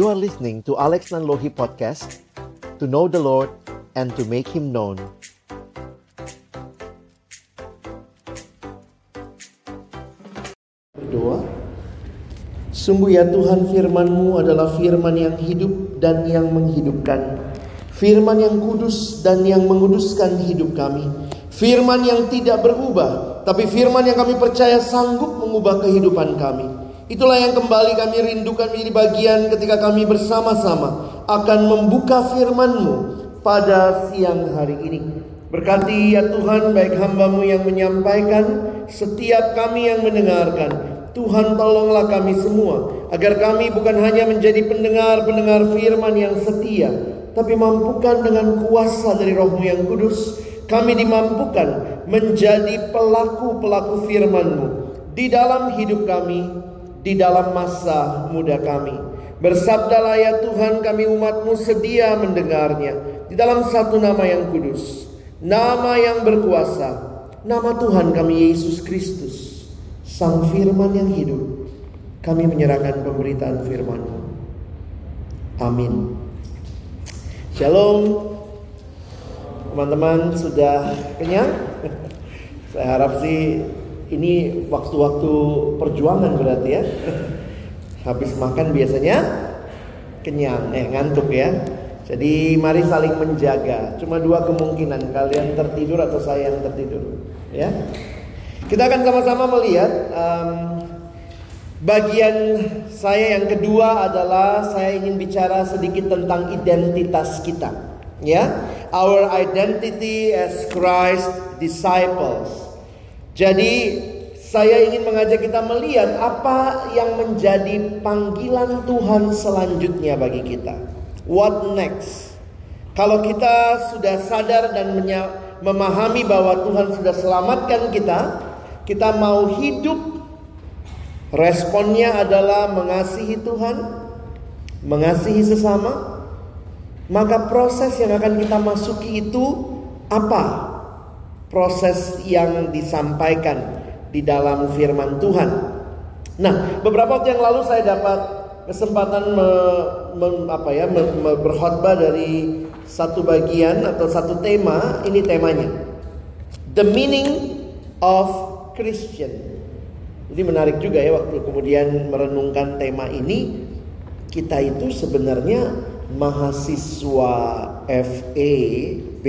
You are listening to Alex Nanlohi Podcast To know the Lord and to make Him known. Berdoa Sungguh ya Tuhan firman-Mu adalah firman yang hidup dan yang menghidupkan. Firman yang kudus dan yang menguduskan hidup kami. Firman yang tidak berubah Tapi firman yang kami percaya sanggup mengubah kehidupan kami Itulah yang kembali kami rindukan menjadi bagian ketika kami bersama-sama Akan membuka firman-Mu pada siang hari ini. Berkati ya Tuhan baik hambamu yang menyampaikan Setiap kami yang mendengarkan. Tuhan tolonglah kami semua agar kami bukan hanya menjadi pendengar-pendengar firman yang setia, tapi mampukan dengan kuasa dari Rohmu yang kudus, kami dimampukan menjadi pelaku-pelaku firman-Mu di dalam hidup kami, di dalam masa muda kami. Bersabdalah ya Tuhan kami umatmu sedia mendengarnya di dalam satu nama yang kudus, nama yang berkuasa, nama Tuhan kami Yesus Kristus Sang firman yang hidup Kami menyerahkan pemberitaan firman Amin Shalom Teman-teman sudah kenyang? Saya harap sih ini waktu-waktu perjuangan berarti ya Habis makan biasanya kenyang, eh ngantuk ya Jadi mari saling menjaga Cuma dua kemungkinan Kalian tertidur atau saya yang tertidur Ya kita akan sama-sama melihat um, bagian saya yang kedua adalah saya ingin bicara sedikit tentang identitas kita. Ya, our identity as Christ disciples. Jadi saya ingin mengajak kita melihat apa yang menjadi panggilan Tuhan selanjutnya bagi kita. What next? Kalau kita sudah sadar dan memahami bahwa Tuhan sudah selamatkan kita, kita mau hidup responnya adalah mengasihi Tuhan, mengasihi sesama, maka proses yang akan kita masuki itu apa? Proses yang disampaikan di dalam firman Tuhan. Nah, beberapa waktu yang lalu saya dapat kesempatan me, me, apa ya, me, me, berkhotbah dari satu bagian atau satu tema. Ini temanya, the meaning of Christian. Jadi menarik juga ya waktu kemudian merenungkan tema ini kita itu sebenarnya mahasiswa FEB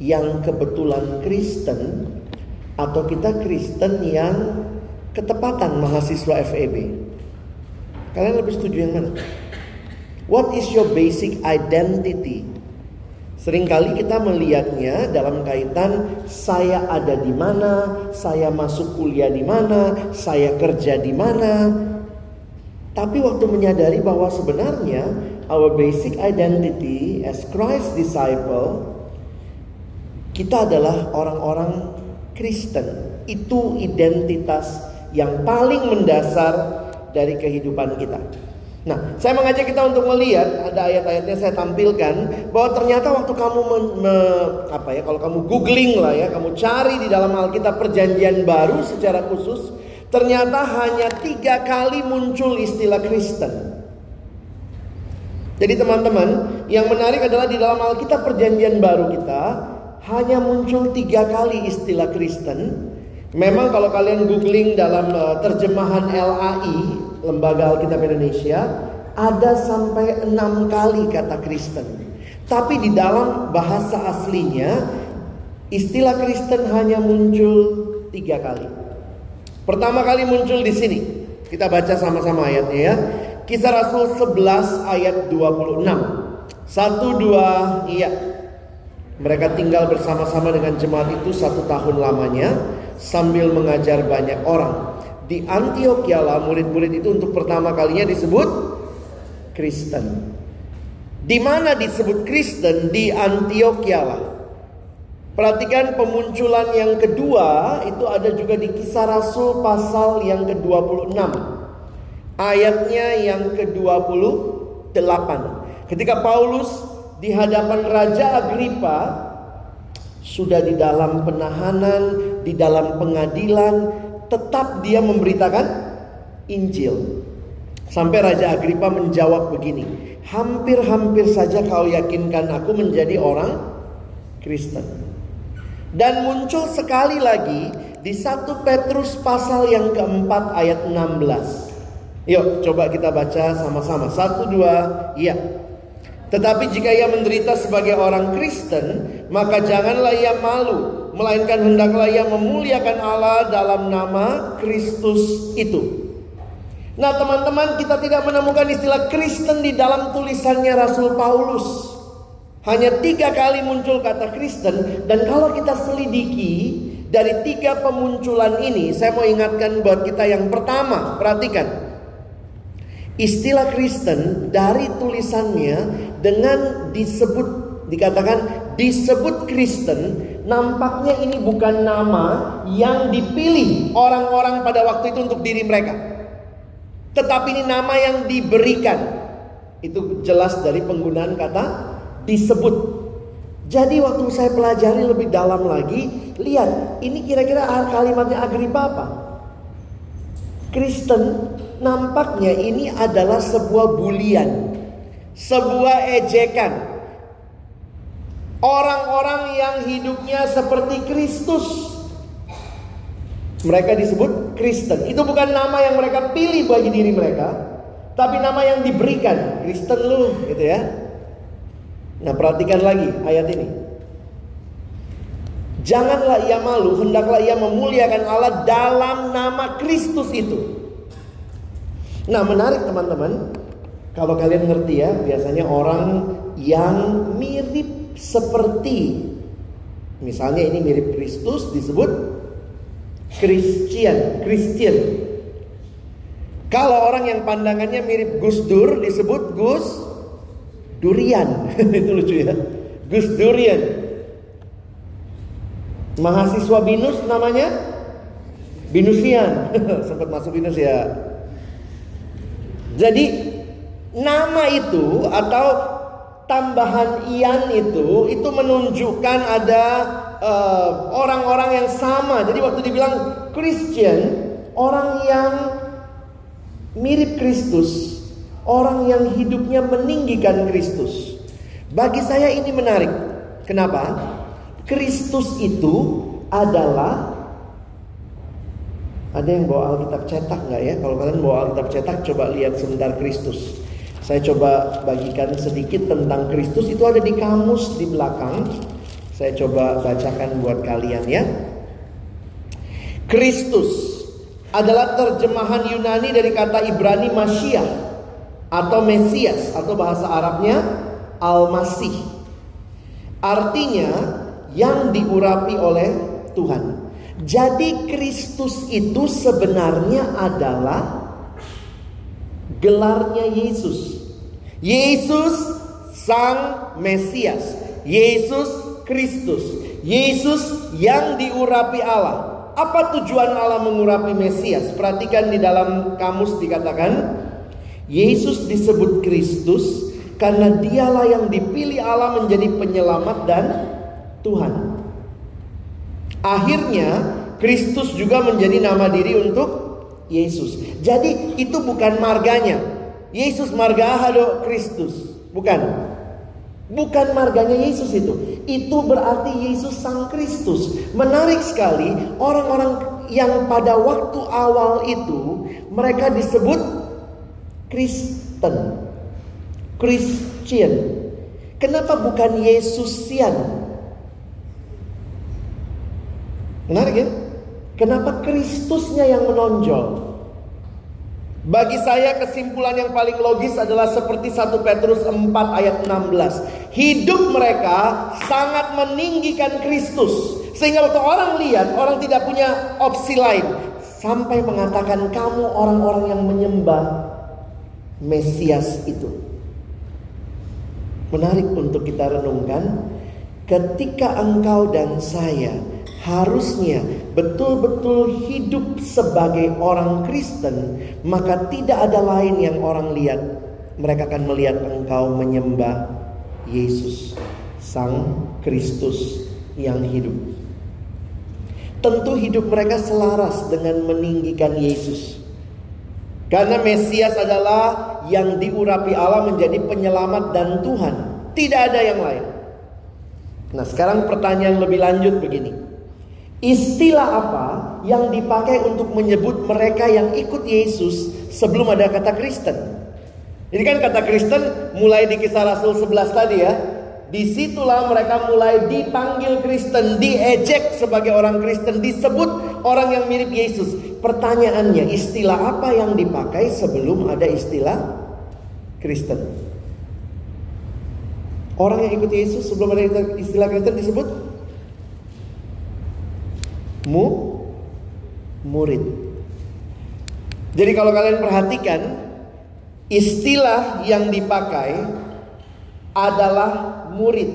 yang kebetulan Kristen atau kita Kristen yang ketepatan mahasiswa FEB. Kalian lebih setuju yang mana? What is your basic identity? Seringkali kita melihatnya dalam kaitan saya ada di mana, saya masuk kuliah di mana, saya kerja di mana. Tapi waktu menyadari bahwa sebenarnya our basic identity as Christ disciple kita adalah orang-orang Kristen. Itu identitas yang paling mendasar dari kehidupan kita. Nah, saya mengajak kita untuk melihat ada ayat-ayatnya saya tampilkan bahwa ternyata waktu kamu me, me, apa ya kalau kamu googling lah ya, kamu cari di dalam Alkitab perjanjian baru secara khusus, ternyata hanya tiga kali muncul istilah Kristen. Jadi teman-teman, yang menarik adalah di dalam Alkitab perjanjian baru kita hanya muncul tiga kali istilah Kristen. Memang kalau kalian googling dalam uh, terjemahan LAI Lembaga Alkitab Indonesia ada sampai enam kali kata Kristen. Tapi di dalam bahasa aslinya istilah Kristen hanya muncul tiga kali. Pertama kali muncul di sini. Kita baca sama-sama ayatnya ya. Kisah Rasul 11 ayat 26. Satu dua iya. Mereka tinggal bersama-sama dengan jemaat itu satu tahun lamanya sambil mengajar banyak orang. Di Antioquia lah murid-murid itu untuk pertama kalinya disebut Kristen. Di mana disebut Kristen? Di Antioquia lah. Perhatikan pemunculan yang kedua itu ada juga di kisah Rasul pasal yang ke-26. Ayatnya yang ke-28. Ketika Paulus di hadapan Raja Agripa sudah di dalam penahanan, di dalam pengadilan, tetap dia memberitakan Injil. Sampai Raja Agripa menjawab begini, hampir-hampir saja kau yakinkan aku menjadi orang Kristen. Dan muncul sekali lagi di 1 Petrus pasal yang keempat ayat 16. Yuk coba kita baca sama-sama. Satu dua, iya. Tetapi jika ia menderita sebagai orang Kristen, maka janganlah ia malu, melainkan hendaklah ia memuliakan Allah dalam nama Kristus itu. Nah teman-teman kita tidak menemukan istilah Kristen di dalam tulisannya Rasul Paulus. Hanya tiga kali muncul kata Kristen dan kalau kita selidiki dari tiga pemunculan ini saya mau ingatkan buat kita yang pertama perhatikan. Istilah Kristen dari tulisannya dengan disebut dikatakan disebut Kristen nampaknya ini bukan nama yang dipilih orang-orang pada waktu itu untuk diri mereka. Tetapi ini nama yang diberikan. Itu jelas dari penggunaan kata disebut. Jadi waktu saya pelajari lebih dalam lagi, lihat ini kira-kira kalimatnya Agripa apa? Kristen nampaknya ini adalah sebuah bulian, sebuah ejekan. Orang-orang yang hidupnya seperti Kristus mereka disebut Kristen. Itu bukan nama yang mereka pilih bagi diri mereka, tapi nama yang diberikan. Kristen lu, gitu ya. Nah, perhatikan lagi ayat ini. Janganlah ia malu, hendaklah ia memuliakan Allah dalam nama Kristus itu. Nah, menarik teman-teman. Kalau kalian ngerti ya, biasanya orang yang mirip seperti misalnya ini mirip Kristus disebut Christian, Christian. Kalau orang yang pandangannya mirip Gus Dur disebut Gus Durian. Itu lucu ya. Gus Durian. Mahasiswa Binus namanya Binusian. Sempat masuk Binus ya. Jadi nama itu atau tambahan ian itu itu menunjukkan ada Eh, orang-orang uh, yang sama. Jadi waktu dibilang Christian, orang yang mirip Kristus, orang yang hidupnya meninggikan Kristus. Bagi saya ini menarik. Kenapa? Kristus itu adalah ada yang bawa Alkitab cetak nggak ya? Kalau kalian bawa Alkitab cetak, coba lihat sebentar Kristus. Saya coba bagikan sedikit tentang Kristus. Itu ada di kamus di belakang. Saya coba bacakan buat kalian ya. Kristus adalah terjemahan Yunani dari kata Ibrani Masyiah atau Mesias atau bahasa Arabnya Al-Masih. Artinya yang diurapi oleh Tuhan. Jadi Kristus itu sebenarnya adalah gelarnya Yesus. Yesus sang Mesias. Yesus Kristus. Yesus yang diurapi Allah. Apa tujuan Allah mengurapi Mesias? Perhatikan di dalam kamus dikatakan Yesus disebut Kristus karena dialah yang dipilih Allah menjadi penyelamat dan Tuhan. Akhirnya Kristus juga menjadi nama diri untuk Yesus. Jadi itu bukan marganya. Yesus marga hado Kristus. Bukan. Bukan marganya Yesus itu. Itu berarti Yesus Sang Kristus. Menarik sekali, orang-orang yang pada waktu awal itu mereka disebut Kristen. Christian. Kenapa bukan Yesusian? Menarik ya? Kenapa Kristusnya yang menonjol? Bagi saya kesimpulan yang paling logis adalah seperti 1 Petrus 4 ayat 16. Hidup mereka sangat meninggikan Kristus. Sehingga waktu orang lihat, orang tidak punya opsi lain. Sampai mengatakan kamu orang-orang yang menyembah Mesias itu. Menarik untuk kita renungkan. Ketika engkau dan saya harusnya betul-betul hidup sebagai orang Kristen, maka tidak ada lain yang orang lihat. Mereka akan melihat engkau menyembah Yesus, Sang Kristus yang hidup. Tentu hidup mereka selaras dengan meninggikan Yesus. Karena Mesias adalah yang diurapi Allah menjadi penyelamat dan Tuhan. Tidak ada yang lain. Nah, sekarang pertanyaan lebih lanjut begini. Istilah apa yang dipakai untuk menyebut mereka yang ikut Yesus sebelum ada kata Kristen? Ini kan kata Kristen mulai di kisah Rasul 11 tadi ya. Di situlah mereka mulai dipanggil Kristen, diejek sebagai orang Kristen, disebut orang yang mirip Yesus. Pertanyaannya, istilah apa yang dipakai sebelum ada istilah Kristen? Orang yang ikut Yesus sebelum ada istilah Kristen disebut mu murid. Jadi kalau kalian perhatikan istilah yang dipakai adalah murid.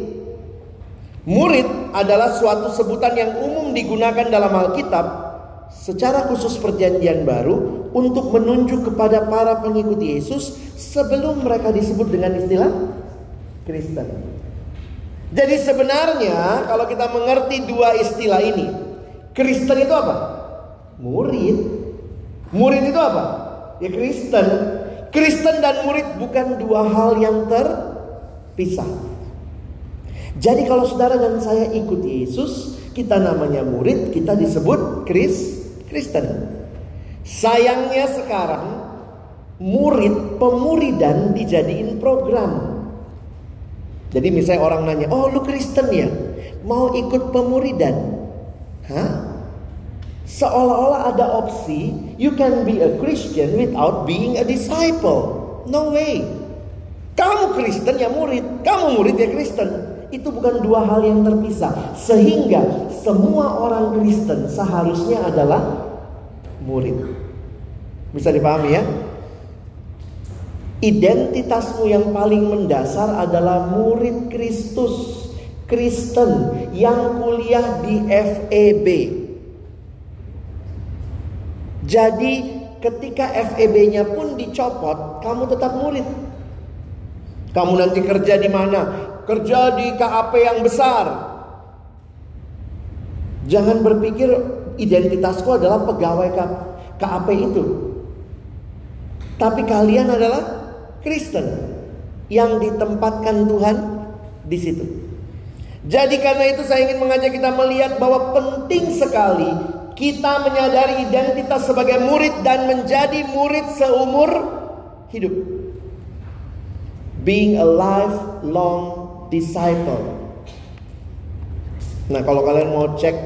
Murid adalah suatu sebutan yang umum digunakan dalam Alkitab secara khusus perjanjian baru untuk menunjuk kepada para pengikut Yesus sebelum mereka disebut dengan istilah Kristen. Jadi sebenarnya kalau kita mengerti dua istilah ini, Kristen itu apa? Murid. Murid itu apa? Ya Kristen. Kristen dan murid bukan dua hal yang terpisah. Jadi kalau saudara dan saya ikut Yesus, kita namanya murid, kita disebut Kris, Kristen. Sayangnya sekarang murid pemuridan dijadiin program. Jadi misalnya orang nanya, "Oh, lu Kristen ya? Mau ikut pemuridan?" Hah? Seolah-olah ada opsi you can be a Christian without being a disciple. No way. Kamu Kristen ya murid, kamu murid ya Kristen itu bukan dua hal yang terpisah. Sehingga semua orang Kristen seharusnya adalah murid. Bisa dipahami ya? Identitasmu yang paling mendasar adalah murid Kristus. Kristen yang kuliah di FEB. Jadi ketika FEB-nya pun dicopot, kamu tetap murid. Kamu nanti kerja di mana? kerja di KAP yang besar. Jangan berpikir identitasku adalah pegawai KAP itu. Tapi kalian adalah Kristen yang ditempatkan Tuhan di situ. Jadi karena itu saya ingin mengajak kita melihat bahwa penting sekali kita menyadari identitas sebagai murid dan menjadi murid seumur hidup. Being a lifelong disciple. Nah, kalau kalian mau cek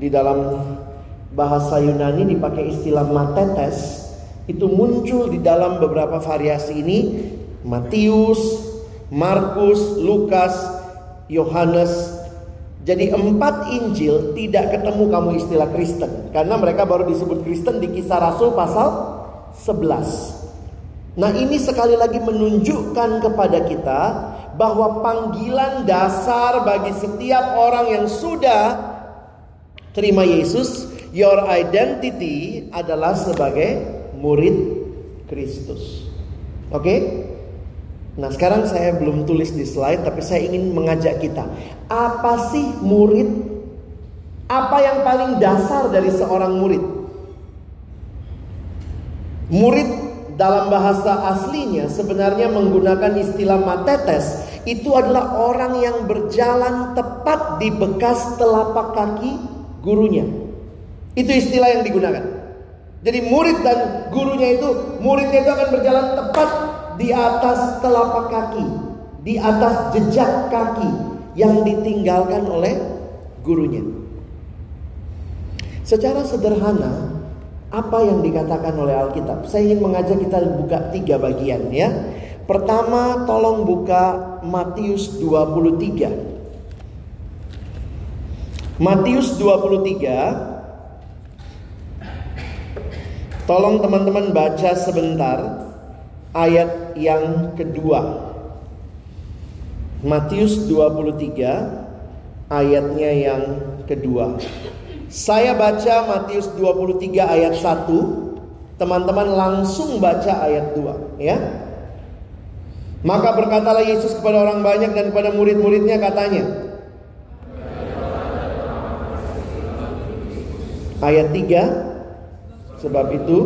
di dalam bahasa Yunani dipakai istilah matetes, itu muncul di dalam beberapa variasi ini Matius, Markus, Lukas, Yohanes. Jadi empat Injil tidak ketemu kamu istilah Kristen karena mereka baru disebut Kristen di Kisah Rasul pasal 11. Nah, ini sekali lagi menunjukkan kepada kita bahwa panggilan dasar bagi setiap orang yang sudah terima Yesus, your identity adalah sebagai murid Kristus. Oke? Okay? Nah, sekarang saya belum tulis di slide tapi saya ingin mengajak kita. Apa sih murid? Apa yang paling dasar dari seorang murid? Murid dalam bahasa aslinya sebenarnya menggunakan istilah matetes itu adalah orang yang berjalan tepat di bekas telapak kaki gurunya. Itu istilah yang digunakan. Jadi murid dan gurunya itu muridnya itu akan berjalan tepat di atas telapak kaki, di atas jejak kaki yang ditinggalkan oleh gurunya. Secara sederhana, apa yang dikatakan oleh Alkitab? Saya ingin mengajak kita buka tiga bagian ya. Pertama, tolong buka Matius 23. Matius 23 Tolong teman-teman baca sebentar ayat yang kedua. Matius 23 ayatnya yang kedua. Saya baca Matius 23 ayat 1. Teman-teman langsung baca ayat 2 ya. Maka berkatalah Yesus kepada orang banyak dan kepada murid-muridnya katanya. Ayat 3 Sebab itu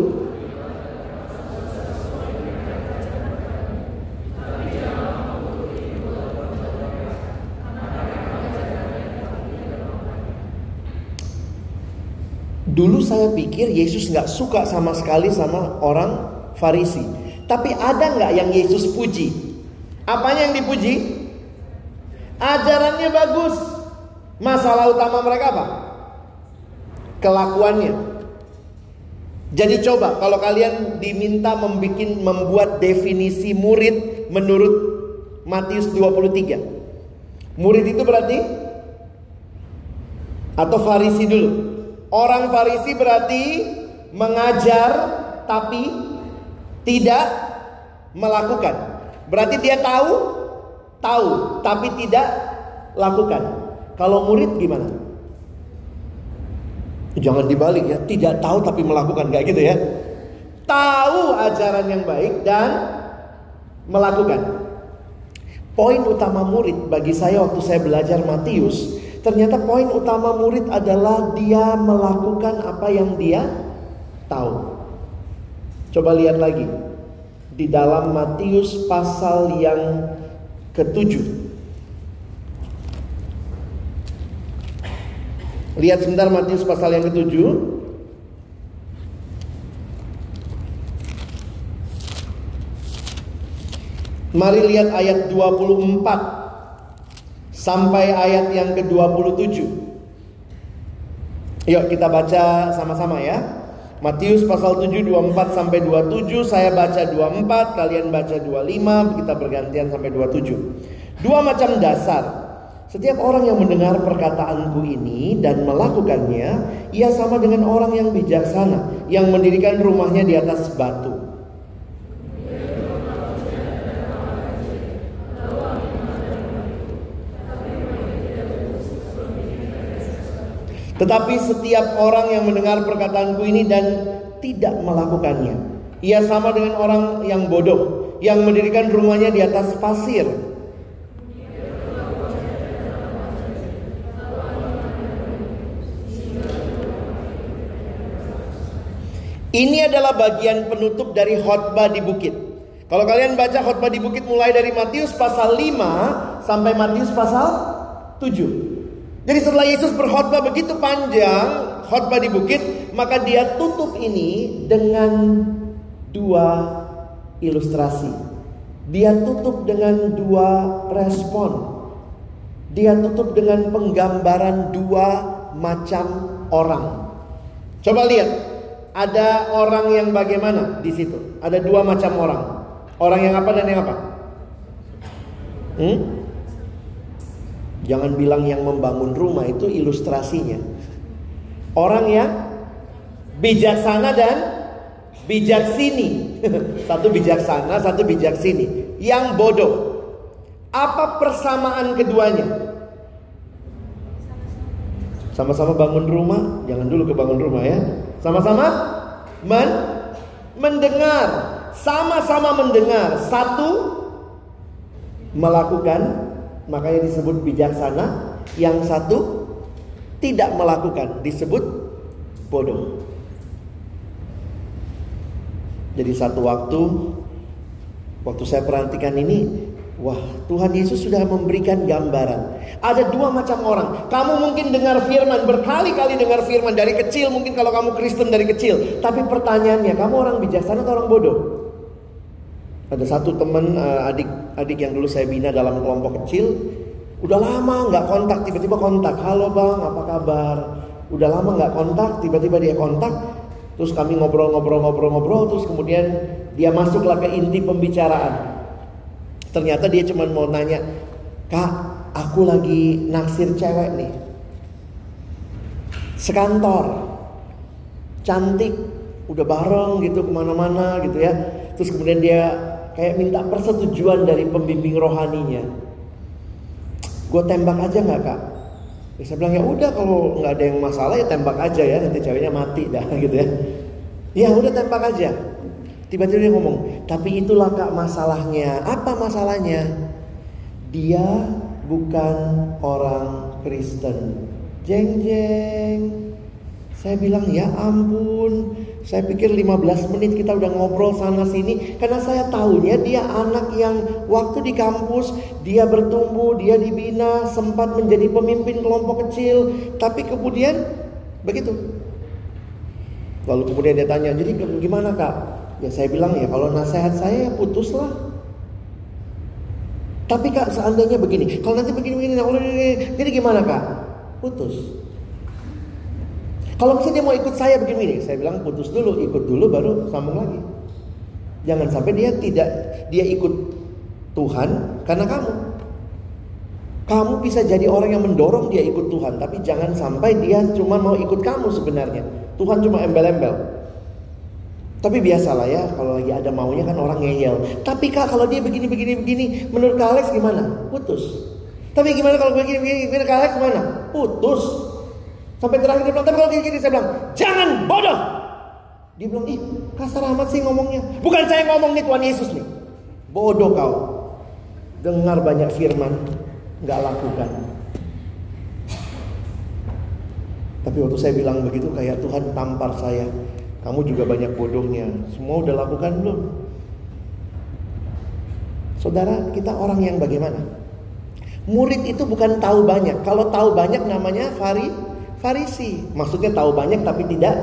Dulu saya pikir Yesus nggak suka sama sekali sama orang Farisi. Tapi ada nggak yang Yesus puji? Apanya yang dipuji? Ajarannya bagus. Masalah utama mereka apa? Kelakuannya. Jadi coba kalau kalian diminta membikin membuat definisi murid menurut Matius 23. Murid itu berarti atau Farisi dulu. Orang Farisi berarti mengajar tapi tidak melakukan. Berarti dia tahu, tahu tapi tidak lakukan. Kalau murid gimana? Jangan dibalik ya, tidak tahu tapi melakukan kayak gitu ya. Tahu ajaran yang baik dan melakukan. Poin utama murid bagi saya waktu saya belajar Matius Ternyata poin utama murid adalah dia melakukan apa yang dia tahu. Coba lihat lagi. Di dalam Matius pasal yang ketujuh. Lihat sebentar Matius pasal yang ketujuh. Mari lihat ayat 24 sampai ayat yang ke-27. Yuk kita baca sama-sama ya. Matius pasal 7 24 sampai 27, saya baca 24, kalian baca 25, kita bergantian sampai 27. Dua macam dasar. Setiap orang yang mendengar perkataanku ini dan melakukannya, ia sama dengan orang yang bijaksana yang mendirikan rumahnya di atas batu. Tetapi setiap orang yang mendengar perkataanku ini dan tidak melakukannya, ia sama dengan orang yang bodoh yang mendirikan rumahnya di atas pasir. Ini adalah bagian penutup dari khotbah di bukit. Kalau kalian baca khotbah di bukit mulai dari Matius pasal 5 sampai Matius pasal 7. Jadi setelah Yesus berkhotbah begitu panjang, khotbah di bukit, maka dia tutup ini dengan dua ilustrasi. Dia tutup dengan dua respon. Dia tutup dengan penggambaran dua macam orang. Coba lihat, ada orang yang bagaimana di situ? Ada dua macam orang. Orang yang apa dan yang apa? Hmm? Jangan bilang yang membangun rumah itu ilustrasinya. Orang yang bijaksana dan bijaksini. satu bijaksana, satu bijaksini. Yang bodoh. Apa persamaan keduanya? Sama-sama bangun rumah, jangan dulu kebangun rumah ya. Sama-sama men mendengar, sama-sama mendengar. Satu melakukan makanya disebut bijaksana. Yang satu tidak melakukan, disebut bodoh. Jadi satu waktu, waktu saya perhatikan ini, wah Tuhan Yesus sudah memberikan gambaran. Ada dua macam orang. Kamu mungkin dengar firman, berkali-kali dengar firman dari kecil, mungkin kalau kamu Kristen dari kecil. Tapi pertanyaannya, kamu orang bijaksana atau orang bodoh? Ada satu teman uh, adik adik yang dulu saya bina dalam kelompok kecil, udah lama nggak kontak, tiba-tiba kontak, halo bang, apa kabar? Udah lama nggak kontak, tiba-tiba dia kontak, terus kami ngobrol-ngobrol-ngobrol-ngobrol, terus kemudian dia masuklah ke inti pembicaraan. Ternyata dia cuma mau nanya, kak, aku lagi naksir cewek nih, sekantor, cantik, udah bareng gitu ke mana-mana gitu ya. Terus kemudian dia kayak minta persetujuan dari pembimbing rohaninya. Gue tembak aja nggak kak? Ya, saya bilang ya udah kalau nggak ada yang masalah ya tembak aja ya nanti ceweknya mati dah gitu ya. Ya udah tembak aja. Tiba-tiba dia ngomong, tapi itulah kak masalahnya. Apa masalahnya? Dia bukan orang Kristen. Jeng jeng. Saya bilang ya ampun, saya pikir 15 menit kita udah ngobrol sana sini karena saya tahunya dia anak yang waktu di kampus dia bertumbuh, dia dibina, sempat menjadi pemimpin kelompok kecil, tapi kemudian begitu. Lalu kemudian dia tanya, jadi gimana kak? Ya saya bilang ya kalau nasihat saya ya putuslah. Tapi kak seandainya begini, kalau nanti begini-begini, jadi gimana kak? Putus. Kalau misalnya dia mau ikut saya begini, saya bilang putus dulu, ikut dulu baru sambung lagi. Jangan sampai dia tidak dia ikut Tuhan karena kamu. Kamu bisa jadi orang yang mendorong dia ikut Tuhan, tapi jangan sampai dia cuma mau ikut kamu sebenarnya. Tuhan cuma embel-embel. Tapi biasalah ya, kalau lagi ada maunya kan orang ngeyel. Tapi kak kalau dia begini begini begini, menurut kak Alex gimana? Putus. Tapi gimana kalau begini begini, menurut kak Alex gimana? Putus. Sampai terakhir dia bilang, tapi kalau gini, gini saya bilang, jangan bodoh. Dia bilang, ih kasar amat sih ngomongnya. Bukan saya ngomong nih Tuhan Yesus nih. Bodoh kau. Dengar banyak firman, nggak lakukan. Tapi waktu saya bilang begitu kayak Tuhan tampar saya. Kamu juga banyak bodohnya. Semua udah lakukan belum? Saudara, kita orang yang bagaimana? Murid itu bukan tahu banyak. Kalau tahu banyak namanya fari, farisi. Maksudnya tahu banyak tapi tidak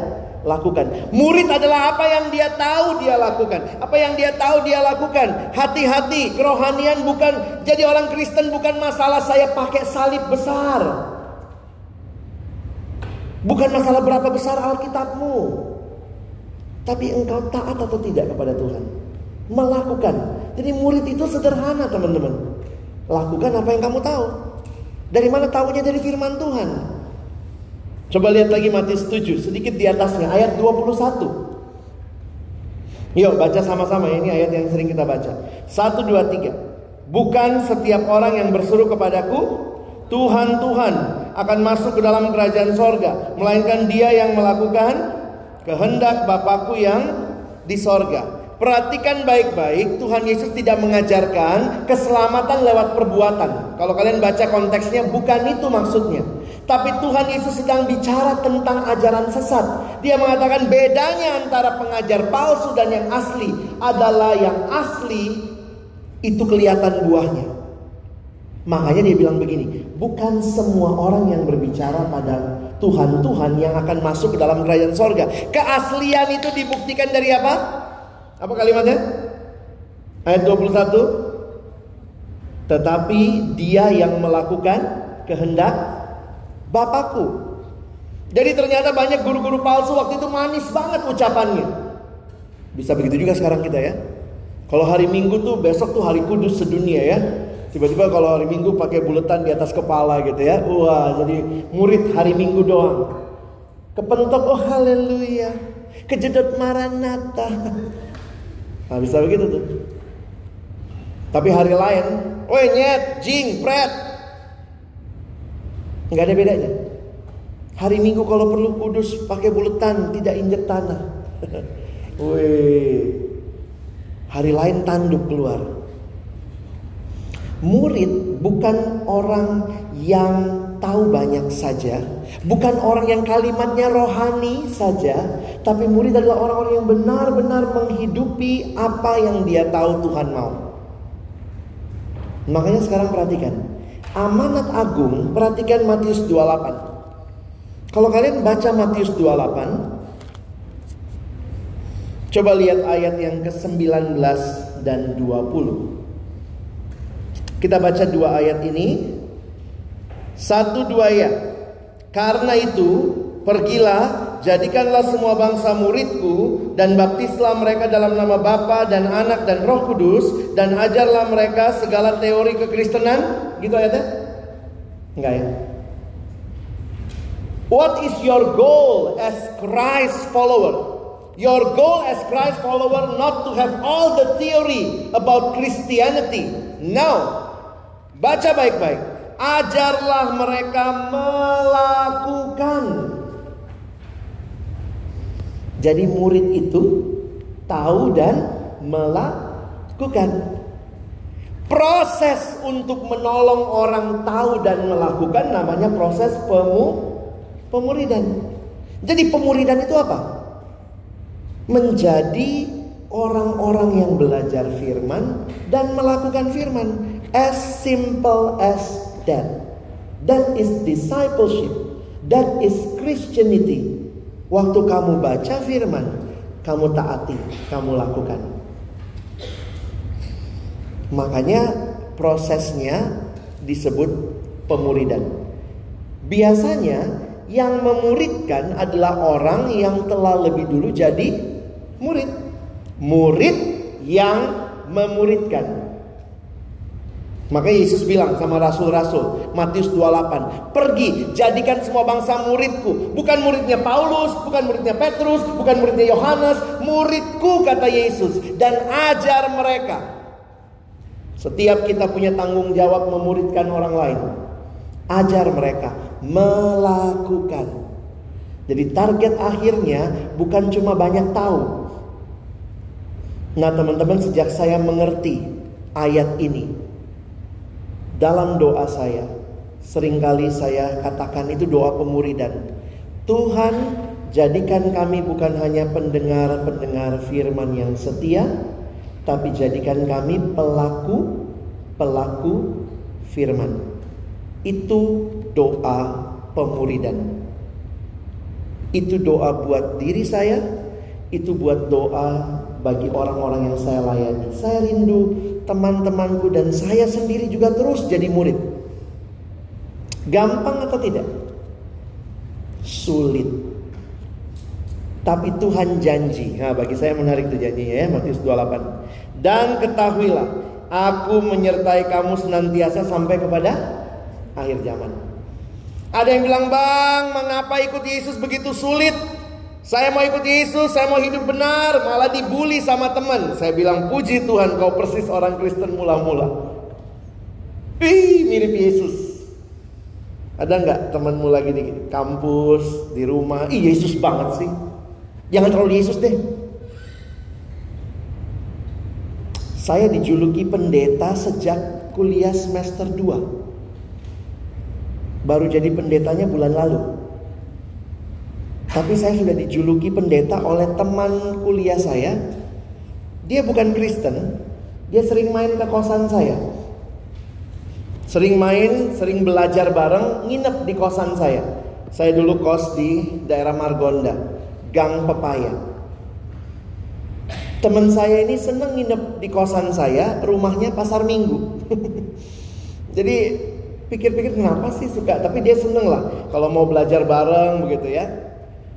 lakukan. Murid adalah apa yang dia tahu dia lakukan. Apa yang dia tahu dia lakukan. Hati-hati, kerohanian bukan jadi orang Kristen bukan masalah saya pakai salib besar. Bukan masalah berapa besar Alkitabmu. Tapi engkau taat atau tidak kepada Tuhan. Melakukan. Jadi murid itu sederhana teman-teman. Lakukan apa yang kamu tahu. Dari mana tahunya dari firman Tuhan. Coba lihat lagi Matius 7, sedikit di atasnya, ayat 21. Yuk baca sama-sama, ini ayat yang sering kita baca. 1, 2, 3. Bukan setiap orang yang berseru kepadaku, Tuhan, Tuhan, akan masuk ke dalam kerajaan sorga. Melainkan dia yang melakukan kehendak Bapakku yang di sorga. Perhatikan baik-baik, Tuhan Yesus tidak mengajarkan keselamatan lewat perbuatan. Kalau kalian baca konteksnya, bukan itu maksudnya. Tapi Tuhan Yesus sedang bicara tentang ajaran sesat. Dia mengatakan bedanya antara pengajar palsu dan yang asli adalah yang asli itu kelihatan buahnya. Makanya dia bilang begini, bukan semua orang yang berbicara pada Tuhan-Tuhan yang akan masuk ke dalam kerajaan sorga. Keaslian itu dibuktikan dari apa? Apa kalimatnya? Ayat 21. Tetapi dia yang melakukan kehendak Bapakku. Jadi ternyata banyak guru-guru palsu waktu itu manis banget ucapannya. Bisa begitu juga sekarang kita ya. Kalau hari Minggu tuh besok tuh hari kudus sedunia ya. Tiba-tiba kalau hari Minggu pakai buletan di atas kepala gitu ya. Wah, jadi murid hari Minggu doang. Kepentok oh haleluya. Kejedot maranata. Nah bisa begitu tuh. Tapi hari lain, woi nyet, jing, pret. Nggak ada bedanya. Hari Minggu kalau perlu kudus pakai buletan, tidak injek tanah. Woi. Hari lain tanduk keluar. Murid bukan orang yang tahu banyak saja, bukan orang yang kalimatnya rohani saja, tapi murid adalah orang-orang yang benar-benar menghidupi apa yang dia tahu Tuhan mau. Makanya sekarang perhatikan, amanat agung, perhatikan Matius 28. Kalau kalian baca Matius 28, coba lihat ayat yang ke-19 dan 20. Kita baca dua ayat ini. Satu dua ya. Karena itu, pergilah, jadikanlah semua bangsa muridku dan baptislah mereka dalam nama Bapa dan Anak dan Roh Kudus dan ajarlah mereka segala teori kekristenan. Gitu ayatnya? Enggak ya? What is your goal as Christ follower? Your goal as Christ follower not to have all the theory about Christianity. No. Baca baik-baik ajarlah mereka melakukan. Jadi murid itu tahu dan melakukan. Proses untuk menolong orang tahu dan melakukan namanya proses pemu pemuridan. Jadi pemuridan itu apa? Menjadi orang-orang yang belajar firman dan melakukan firman as simple as that. That is discipleship. That is Christianity. Waktu kamu baca firman, kamu taati, kamu lakukan. Makanya prosesnya disebut pemuridan. Biasanya yang memuridkan adalah orang yang telah lebih dulu jadi murid. Murid yang memuridkan. Maka Yesus bilang sama rasul-rasul Matius 28 Pergi jadikan semua bangsa muridku. Bukan muridnya Paulus Bukan muridnya Petrus Bukan muridnya Yohanes Muridku kata Yesus Dan ajar mereka. Setiap kita punya tanggung jawab memuridkan orang lain Ajar mereka Melakukan. Jadi target akhirnya Bukan cuma banyak tahu. Nah teman-teman sejak saya mengerti Ayat ini dalam doa saya, sering kali saya katakan itu doa pemuridan. Tuhan, jadikan kami bukan hanya pendengar-pendengar firman yang setia, tapi jadikan kami pelaku-pelaku firman. Itu doa pemuridan. Itu doa buat diri saya, itu buat doa bagi orang-orang yang saya layani. Saya rindu teman-temanku dan saya sendiri juga terus jadi murid. Gampang atau tidak? Sulit. Tapi Tuhan janji. Nah, bagi saya menarik itu janjinya ya, Matius 28. Dan ketahuilah, aku menyertai kamu senantiasa sampai kepada akhir zaman. Ada yang bilang, "Bang, mengapa ikut Yesus begitu sulit?" Saya mau ikut Yesus, saya mau hidup benar, malah dibully sama teman. Saya bilang, puji Tuhan kau persis orang Kristen mula-mula. Ih, mirip Yesus. Ada nggak temanmu lagi di kampus, di rumah? Ih, Yesus banget sih. Jangan terlalu Yesus deh. Saya dijuluki pendeta sejak kuliah semester 2. Baru jadi pendetanya bulan lalu. Tapi saya sudah dijuluki pendeta oleh teman kuliah saya. Dia bukan Kristen, dia sering main ke kosan saya. Sering main, sering belajar bareng, nginep di kosan saya. Saya dulu kos di daerah Margonda, Gang Pepaya. Teman saya ini seneng nginep di kosan saya, rumahnya pasar minggu. Jadi pikir-pikir kenapa sih suka, tapi dia seneng lah kalau mau belajar bareng begitu ya.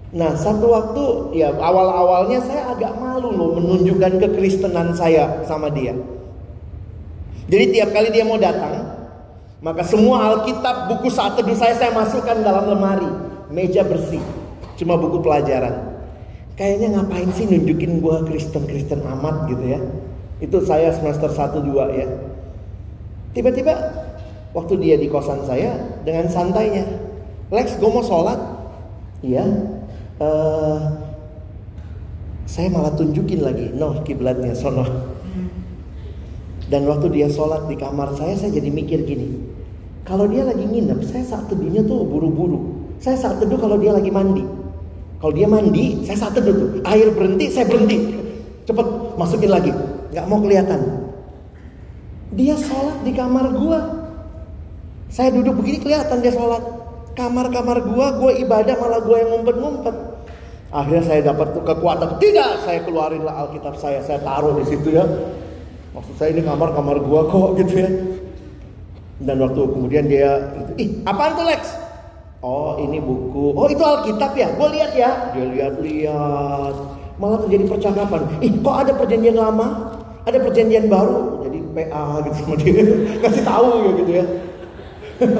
Nah satu waktu ya awal-awalnya saya agak malu loh menunjukkan kekristenan saya sama dia. Jadi tiap kali dia mau datang, maka semua Alkitab, buku saat teduh saya saya masukkan dalam lemari, meja bersih, cuma buku pelajaran. Kayaknya ngapain sih nunjukin gua Kristen-Kristen amat gitu ya. Itu saya semester 1 2 ya. Tiba-tiba waktu dia di kosan saya dengan santainya, "Lex, gue mau sholat." Iya, uh, saya malah tunjukin lagi, noh kiblatnya sono. Dan waktu dia sholat di kamar saya, saya jadi mikir gini, kalau dia lagi nginep, saya saat teduhnya tuh buru-buru. Saya saat teduh kalau dia lagi mandi. Kalau dia mandi, saya saat teduh tuh. Air berhenti, saya berhenti. Cepet masukin lagi, nggak mau kelihatan. Dia sholat di kamar gua. Saya duduk begini kelihatan dia sholat. Kamar-kamar gua, gua ibadah malah gua yang ngumpet-ngumpet. Akhirnya saya dapat kekuatan. Tidak, saya keluarinlah Alkitab saya, saya taruh di situ ya. Maksud saya ini kamar-kamar gua kok gitu ya. Dan waktu kemudian dia, ih apaan tuh Lex? Oh ini buku, oh itu Alkitab ya, gue lihat ya. Dia lihat-lihat, malah terjadi percakapan. Ih kok ada perjanjian lama, ada perjanjian baru, jadi PA gitu sama dia, kasih tahu ya gitu ya.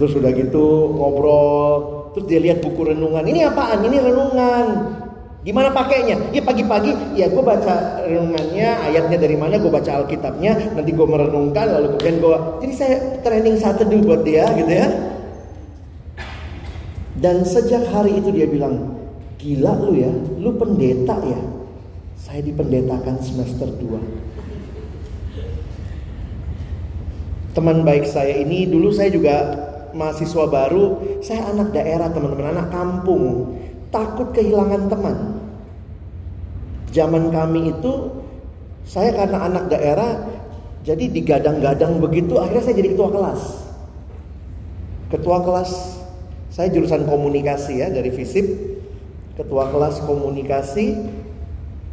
Terus udah gitu ngobrol, Terus dia lihat buku renungan. Ini apaan? Ini renungan. Gimana pakainya? Ya pagi-pagi ya gue baca renungannya, ayatnya dari mana, gue baca Alkitabnya, nanti gue merenungkan, lalu kemudian gue. Jadi saya training satu dulu buat dia gitu ya. Dan sejak hari itu dia bilang, gila lu ya, lu pendeta ya. Saya dipendetakan semester 2. Teman baik saya ini dulu saya juga mahasiswa baru, saya anak daerah teman-teman, anak kampung, takut kehilangan teman. Zaman kami itu, saya karena anak daerah, jadi digadang-gadang begitu, akhirnya saya jadi ketua kelas. Ketua kelas Saya jurusan komunikasi ya dari FISIP, ketua kelas komunikasi.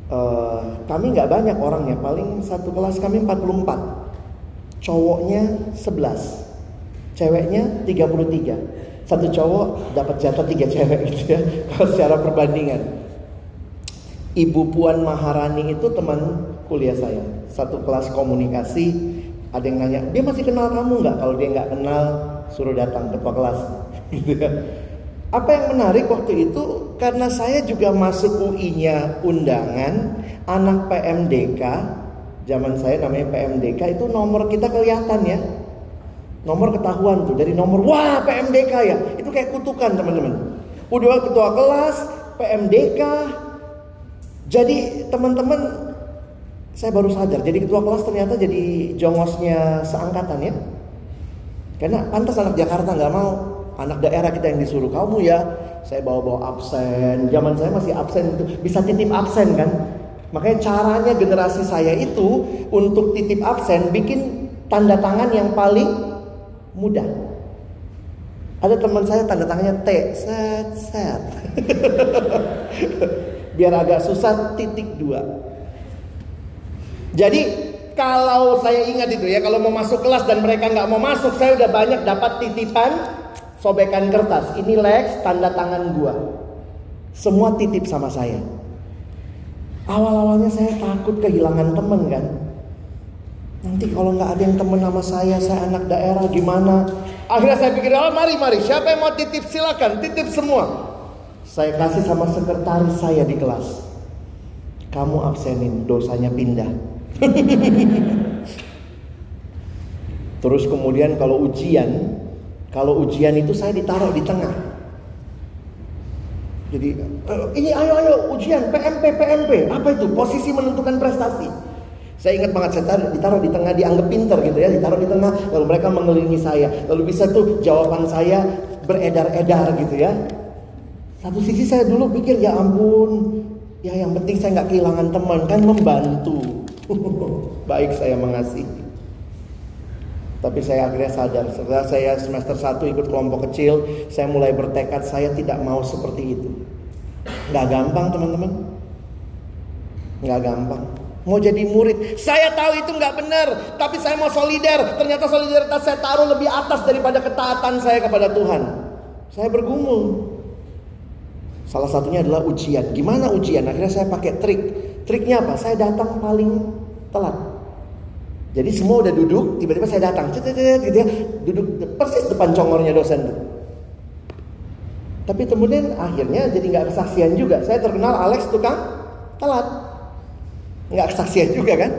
Uh, kami nggak banyak orangnya, paling satu kelas kami 44. Cowoknya 11, ceweknya 33. Satu cowok dapat jatah tiga cewek gitu ya, kalau secara perbandingan. Ibu Puan Maharani itu teman kuliah saya, satu kelas komunikasi. Ada yang nanya, dia masih kenal kamu nggak? Kalau dia nggak kenal, suruh datang ketua kelas. gitu ya. Apa yang menarik waktu itu karena saya juga masuk UI-nya undangan anak PMDK, zaman saya namanya PMDK itu nomor kita kelihatan ya. Nomor ketahuan tuh dari nomor wah PMDK ya. Itu kayak kutukan teman-teman. Udah ketua kelas, PMDK. Jadi teman-teman saya baru sadar jadi ketua kelas ternyata jadi jongosnya seangkatan ya karena pantas anak Jakarta nggak mau anak daerah kita yang disuruh kamu ya saya bawa-bawa absen zaman saya masih absen itu bisa titip absen kan makanya caranya generasi saya itu untuk titip absen bikin tanda tangan yang paling mudah ada teman saya tanda tangannya T set set biar agak susah titik dua jadi kalau saya ingat itu ya, kalau mau masuk kelas dan mereka nggak mau masuk, saya udah banyak dapat titipan sobekan kertas. Ini Lex, tanda tangan gua. Semua titip sama saya. Awal-awalnya saya takut kehilangan temen kan. Nanti kalau nggak ada yang temen sama saya, saya anak daerah gimana? Akhirnya saya pikir, oh mari mari, siapa yang mau titip silakan, titip semua. Saya kasih sama sekretaris saya di kelas. Kamu absenin, dosanya pindah. Terus kemudian kalau ujian, kalau ujian itu saya ditaruh di tengah. Jadi eh, ini ayo ayo ujian PMP PMP apa itu posisi menentukan prestasi. Saya ingat banget saya taruh, ditaruh di tengah dianggap pinter gitu ya ditaruh di tengah lalu mereka mengelilingi saya lalu bisa tuh jawaban saya beredar-edar gitu ya. Satu sisi saya dulu pikir ya ampun ya yang penting saya nggak kehilangan teman kan membantu. Baik saya mengasihi. Tapi saya akhirnya sadar setelah saya semester 1 ikut kelompok kecil, saya mulai bertekad saya tidak mau seperti itu. Gak gampang teman-teman. Gak gampang. Mau jadi murid, saya tahu itu nggak benar, tapi saya mau solider. Ternyata solidaritas saya taruh lebih atas daripada ketaatan saya kepada Tuhan. Saya bergumul. Salah satunya adalah ujian. Gimana ujian? Akhirnya saya pakai trik. Triknya apa? Saya datang paling telat. Jadi semua udah duduk, tiba-tiba saya datang, cet, cet, gitu ya, duduk persis depan congornya dosen. Tapi kemudian akhirnya jadi nggak kesaksian juga. Saya terkenal Alex tukang telat, nggak kesaksian juga kan?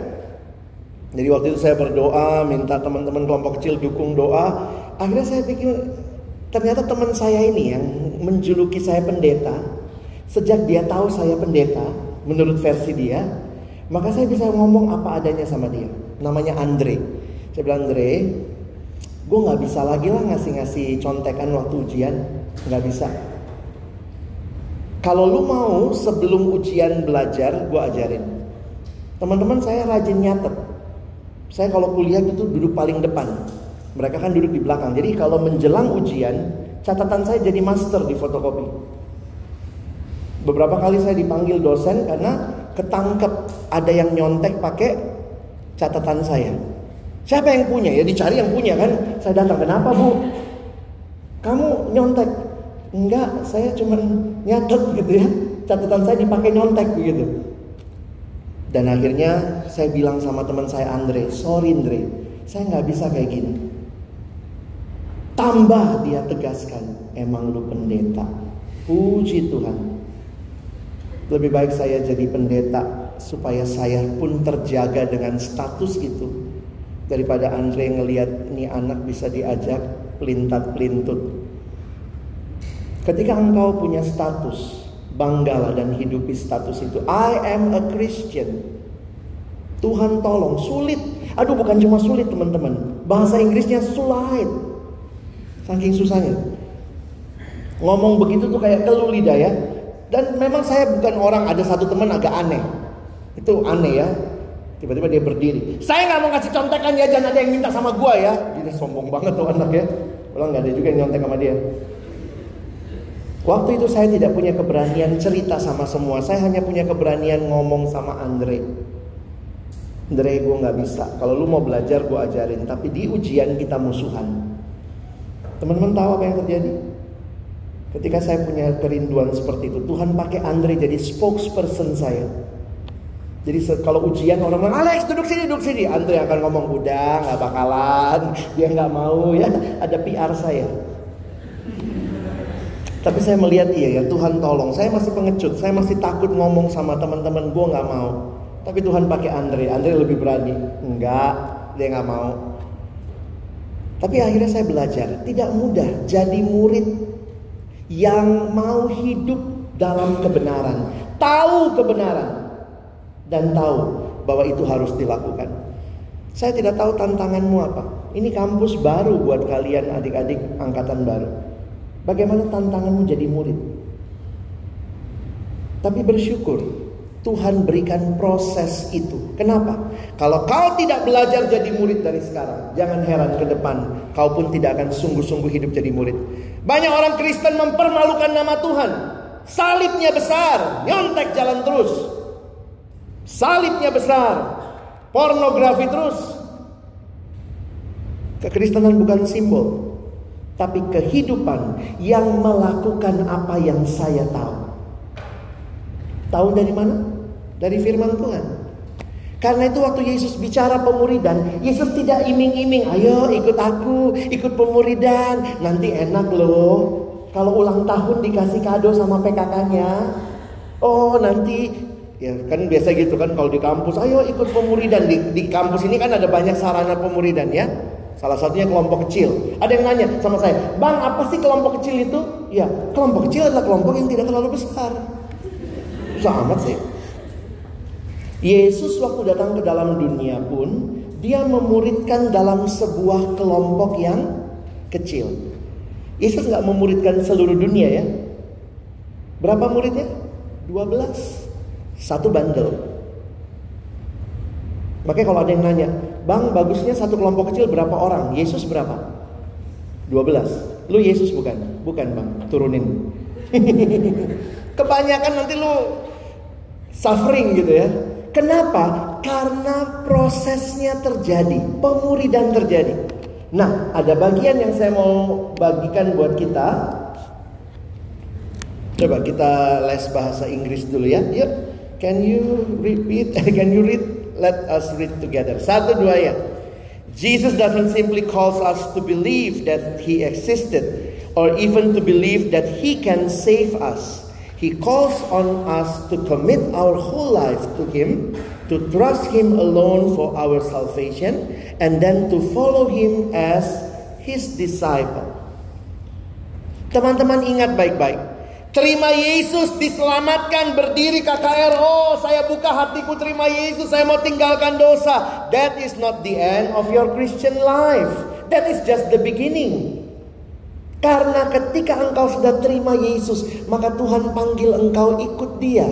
Jadi waktu itu saya berdoa, minta teman-teman kelompok kecil dukung doa. Akhirnya saya pikir ternyata teman saya ini yang menjuluki saya pendeta, sejak dia tahu saya pendeta, menurut versi dia, maka saya bisa ngomong apa adanya sama dia. Namanya Andre. Saya bilang Andre, gue nggak bisa lagi lah ngasih-ngasih contekan waktu ujian, nggak bisa. Kalau lu mau sebelum ujian belajar, gue ajarin. Teman-teman saya rajin nyatet. Saya kalau kuliah itu duduk paling depan. Mereka kan duduk di belakang. Jadi kalau menjelang ujian, catatan saya jadi master di fotokopi. Beberapa kali saya dipanggil dosen karena ketangkep ada yang nyontek pakai catatan saya. Siapa yang punya? Ya dicari yang punya kan. Saya datang, kenapa bu? Kamu nyontek? Enggak, saya cuma nyatet gitu ya. Catatan saya dipakai nyontek begitu. Dan akhirnya saya bilang sama teman saya Andre, sorry Andre, saya nggak bisa kayak gini. Tambah dia tegaskan, emang lu pendeta. Puji Tuhan. Lebih baik saya jadi pendeta supaya saya pun terjaga dengan status itu daripada Andre ngelihat ini anak bisa diajak pelintat pelintut. Ketika engkau punya status, banggalah dan hidupi status itu. I am a Christian. Tuhan tolong, sulit. Aduh bukan cuma sulit teman-teman. Bahasa Inggrisnya sulit. Saking susahnya. Ngomong begitu tuh kayak keluh lidah ya. Dan memang saya bukan orang ada satu teman agak aneh. Itu aneh ya. Tiba-tiba dia berdiri. Saya nggak mau kasih contekan ya, jangan ada yang minta sama gua ya. Dia sombong banget tuh anak ya. Pulang nggak ada juga yang nyontek sama dia. Waktu itu saya tidak punya keberanian cerita sama semua. Saya hanya punya keberanian ngomong sama Andre. Andre gue nggak bisa. Kalau lu mau belajar gue ajarin. Tapi di ujian kita musuhan. Teman-teman tahu apa yang terjadi? Ketika saya punya kerinduan seperti itu, Tuhan pakai Andre jadi spokesperson saya. Jadi kalau ujian orang bilang, Alex duduk sini, duduk sini. Andre akan ngomong, udah nggak bakalan. Dia nggak mau ya, ada PR saya. Tapi saya melihat iya ya Tuhan tolong. Saya masih pengecut. Saya masih takut ngomong sama teman-teman gue nggak mau. Tapi Tuhan pakai Andre. Andre lebih berani. Enggak, dia nggak mau. Tapi akhirnya saya belajar. Tidak mudah jadi murid yang mau hidup dalam kebenaran. Tahu kebenaran. Dan tahu bahwa itu harus dilakukan. Saya tidak tahu tantanganmu apa. Ini kampus baru buat kalian adik-adik angkatan baru. Bagaimana tantanganmu jadi murid? Tapi bersyukur Tuhan berikan proses itu. Kenapa? Kalau kau tidak belajar jadi murid dari sekarang, jangan heran ke depan kau pun tidak akan sungguh-sungguh hidup jadi murid. Banyak orang Kristen mempermalukan nama Tuhan. Salibnya besar, nyontek jalan terus. Salibnya besar, pornografi terus. Kekristenan bukan simbol, tapi kehidupan yang melakukan apa yang saya tahu. Tahu dari mana? Dari firman Tuhan. Karena itu waktu Yesus bicara pemuridan, Yesus tidak iming-iming, ayo ikut aku, ikut pemuridan, nanti enak loh. Kalau ulang tahun dikasih kado sama PKK-nya, oh nanti ya kan biasa gitu kan kalau di kampus, ayo ikut pemuridan di, di kampus ini kan ada banyak sarana pemuridan ya. Salah satunya kelompok kecil. Ada yang nanya sama saya, Bang apa sih kelompok kecil itu? Ya, kelompok kecil adalah kelompok yang tidak terlalu besar. Susah amat sih. Yesus waktu datang ke dalam dunia pun, dia memuridkan dalam sebuah kelompok yang kecil. Yesus nggak memuridkan seluruh dunia ya. Berapa muridnya? 12. Satu bandel. Makanya kalau ada yang nanya, Bang, bagusnya satu kelompok kecil berapa orang? Yesus berapa? 12. Lu Yesus bukan? Bukan, Bang. Turunin. Kebanyakan nanti lu suffering gitu ya. Kenapa? Karena prosesnya terjadi, pemuridan terjadi. Nah, ada bagian yang saya mau bagikan buat kita. Coba kita les bahasa Inggris dulu ya. Yuk, can you repeat? can you read Let us read together. Satu dua. Jesus doesn't simply calls us to believe that he existed or even to believe that he can save us. He calls on us to commit our whole life to him, to trust him alone for our salvation, and then to follow him as his disciple. Teman-teman ingat baik-baik. Terima Yesus, diselamatkan, berdiri KKR. Oh, saya buka hatiku terima Yesus, saya mau tinggalkan dosa. That is not the end of your Christian life. That is just the beginning. Karena ketika engkau sudah terima Yesus, maka Tuhan panggil engkau ikut dia.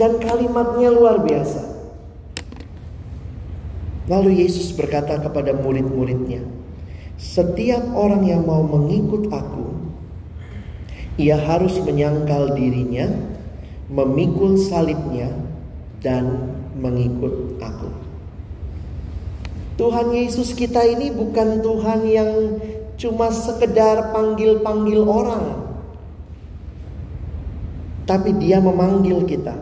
Dan kalimatnya luar biasa. Lalu Yesus berkata kepada murid-muridnya, "Setiap orang yang mau mengikut Aku, ia harus menyangkal dirinya, memikul salibnya, dan mengikut aku. Tuhan Yesus kita ini bukan Tuhan yang cuma sekedar panggil-panggil orang. Tapi dia memanggil kita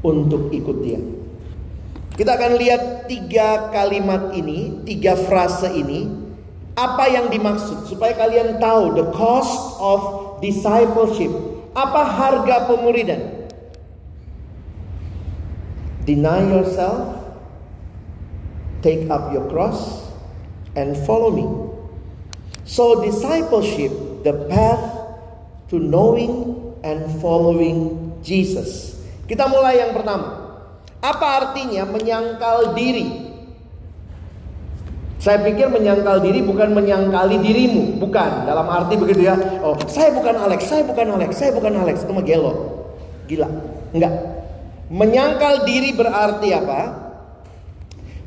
untuk ikut dia. Kita akan lihat tiga kalimat ini, tiga frase ini. Apa yang dimaksud supaya kalian tahu the cost of discipleship. Apa harga pemuridan? Deny yourself, take up your cross, and follow me. So, discipleship, the path to knowing and following Jesus. Kita mulai yang pertama. Apa artinya menyangkal diri? Saya pikir menyangkal diri bukan menyangkali dirimu, bukan. Dalam arti begitu ya. Oh, saya bukan Alex, saya bukan Alex, saya bukan Alex. Itu mah gelo. Gila. Enggak. Menyangkal diri berarti apa?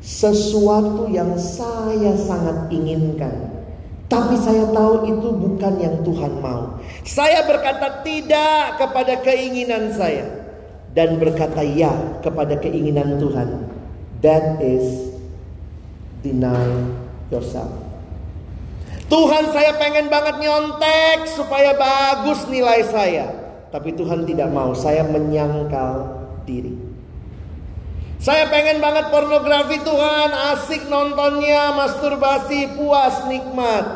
Sesuatu yang saya sangat inginkan, Tapi saya tahu itu bukan yang Tuhan mau. Saya berkata tidak kepada keinginan saya dan berkata ya kepada keinginan Tuhan. That is deny yourself. Tuhan saya pengen banget nyontek supaya bagus nilai saya. Tapi Tuhan tidak mau, saya menyangkal diri. Saya pengen banget pornografi Tuhan, asik nontonnya, masturbasi, puas, nikmat.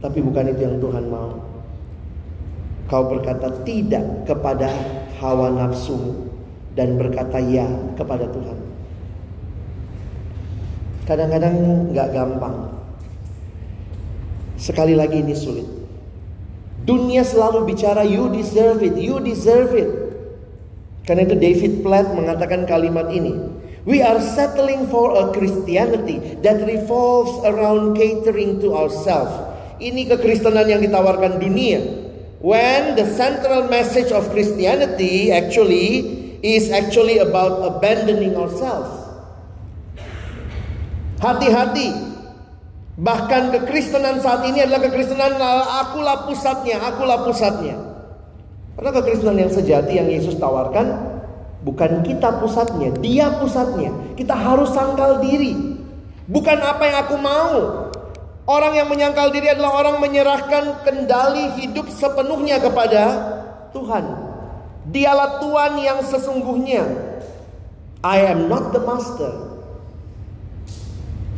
Tapi bukan itu yang Tuhan mau. Kau berkata tidak kepada hawa nafsu dan berkata ya kepada Tuhan. Kadang-kadang nggak gampang. Sekali lagi ini sulit. Dunia selalu bicara you deserve it, you deserve it. Karena itu David Platt mengatakan kalimat ini. We are settling for a Christianity that revolves around catering to ourselves. Ini kekristenan yang ditawarkan dunia. When the central message of Christianity actually is actually about abandoning ourselves. Hati-hati. Bahkan kekristenan saat ini adalah kekristenan akulah pusatnya, akulah pusatnya. Karena kekristenan yang sejati yang Yesus tawarkan bukan kita pusatnya, dia pusatnya. Kita harus sangkal diri. Bukan apa yang aku mau. Orang yang menyangkal diri adalah orang menyerahkan kendali hidup sepenuhnya kepada Tuhan. Dialah Tuhan yang sesungguhnya. I am not the master.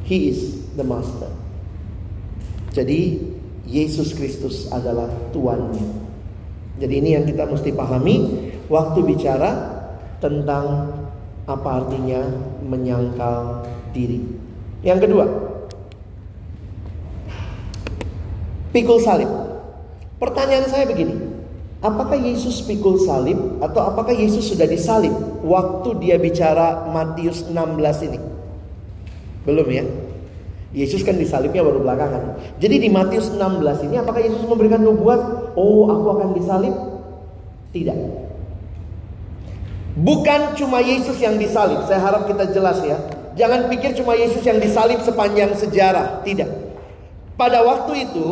He is the master. Jadi Yesus Kristus adalah tuannya. Jadi ini yang kita mesti pahami waktu bicara tentang apa artinya menyangkal diri. Yang kedua, pikul salib. Pertanyaan saya begini, apakah Yesus pikul salib atau apakah Yesus sudah disalib waktu dia bicara Matius 16 ini? Belum ya? Yesus kan disalibnya baru belakangan. Jadi di Matius 16 ini apakah Yesus memberikan nubuat, "Oh, aku akan disalib"? Tidak. Bukan cuma Yesus yang disalib. Saya harap kita jelas ya. Jangan pikir cuma Yesus yang disalib sepanjang sejarah. Tidak. Pada waktu itu,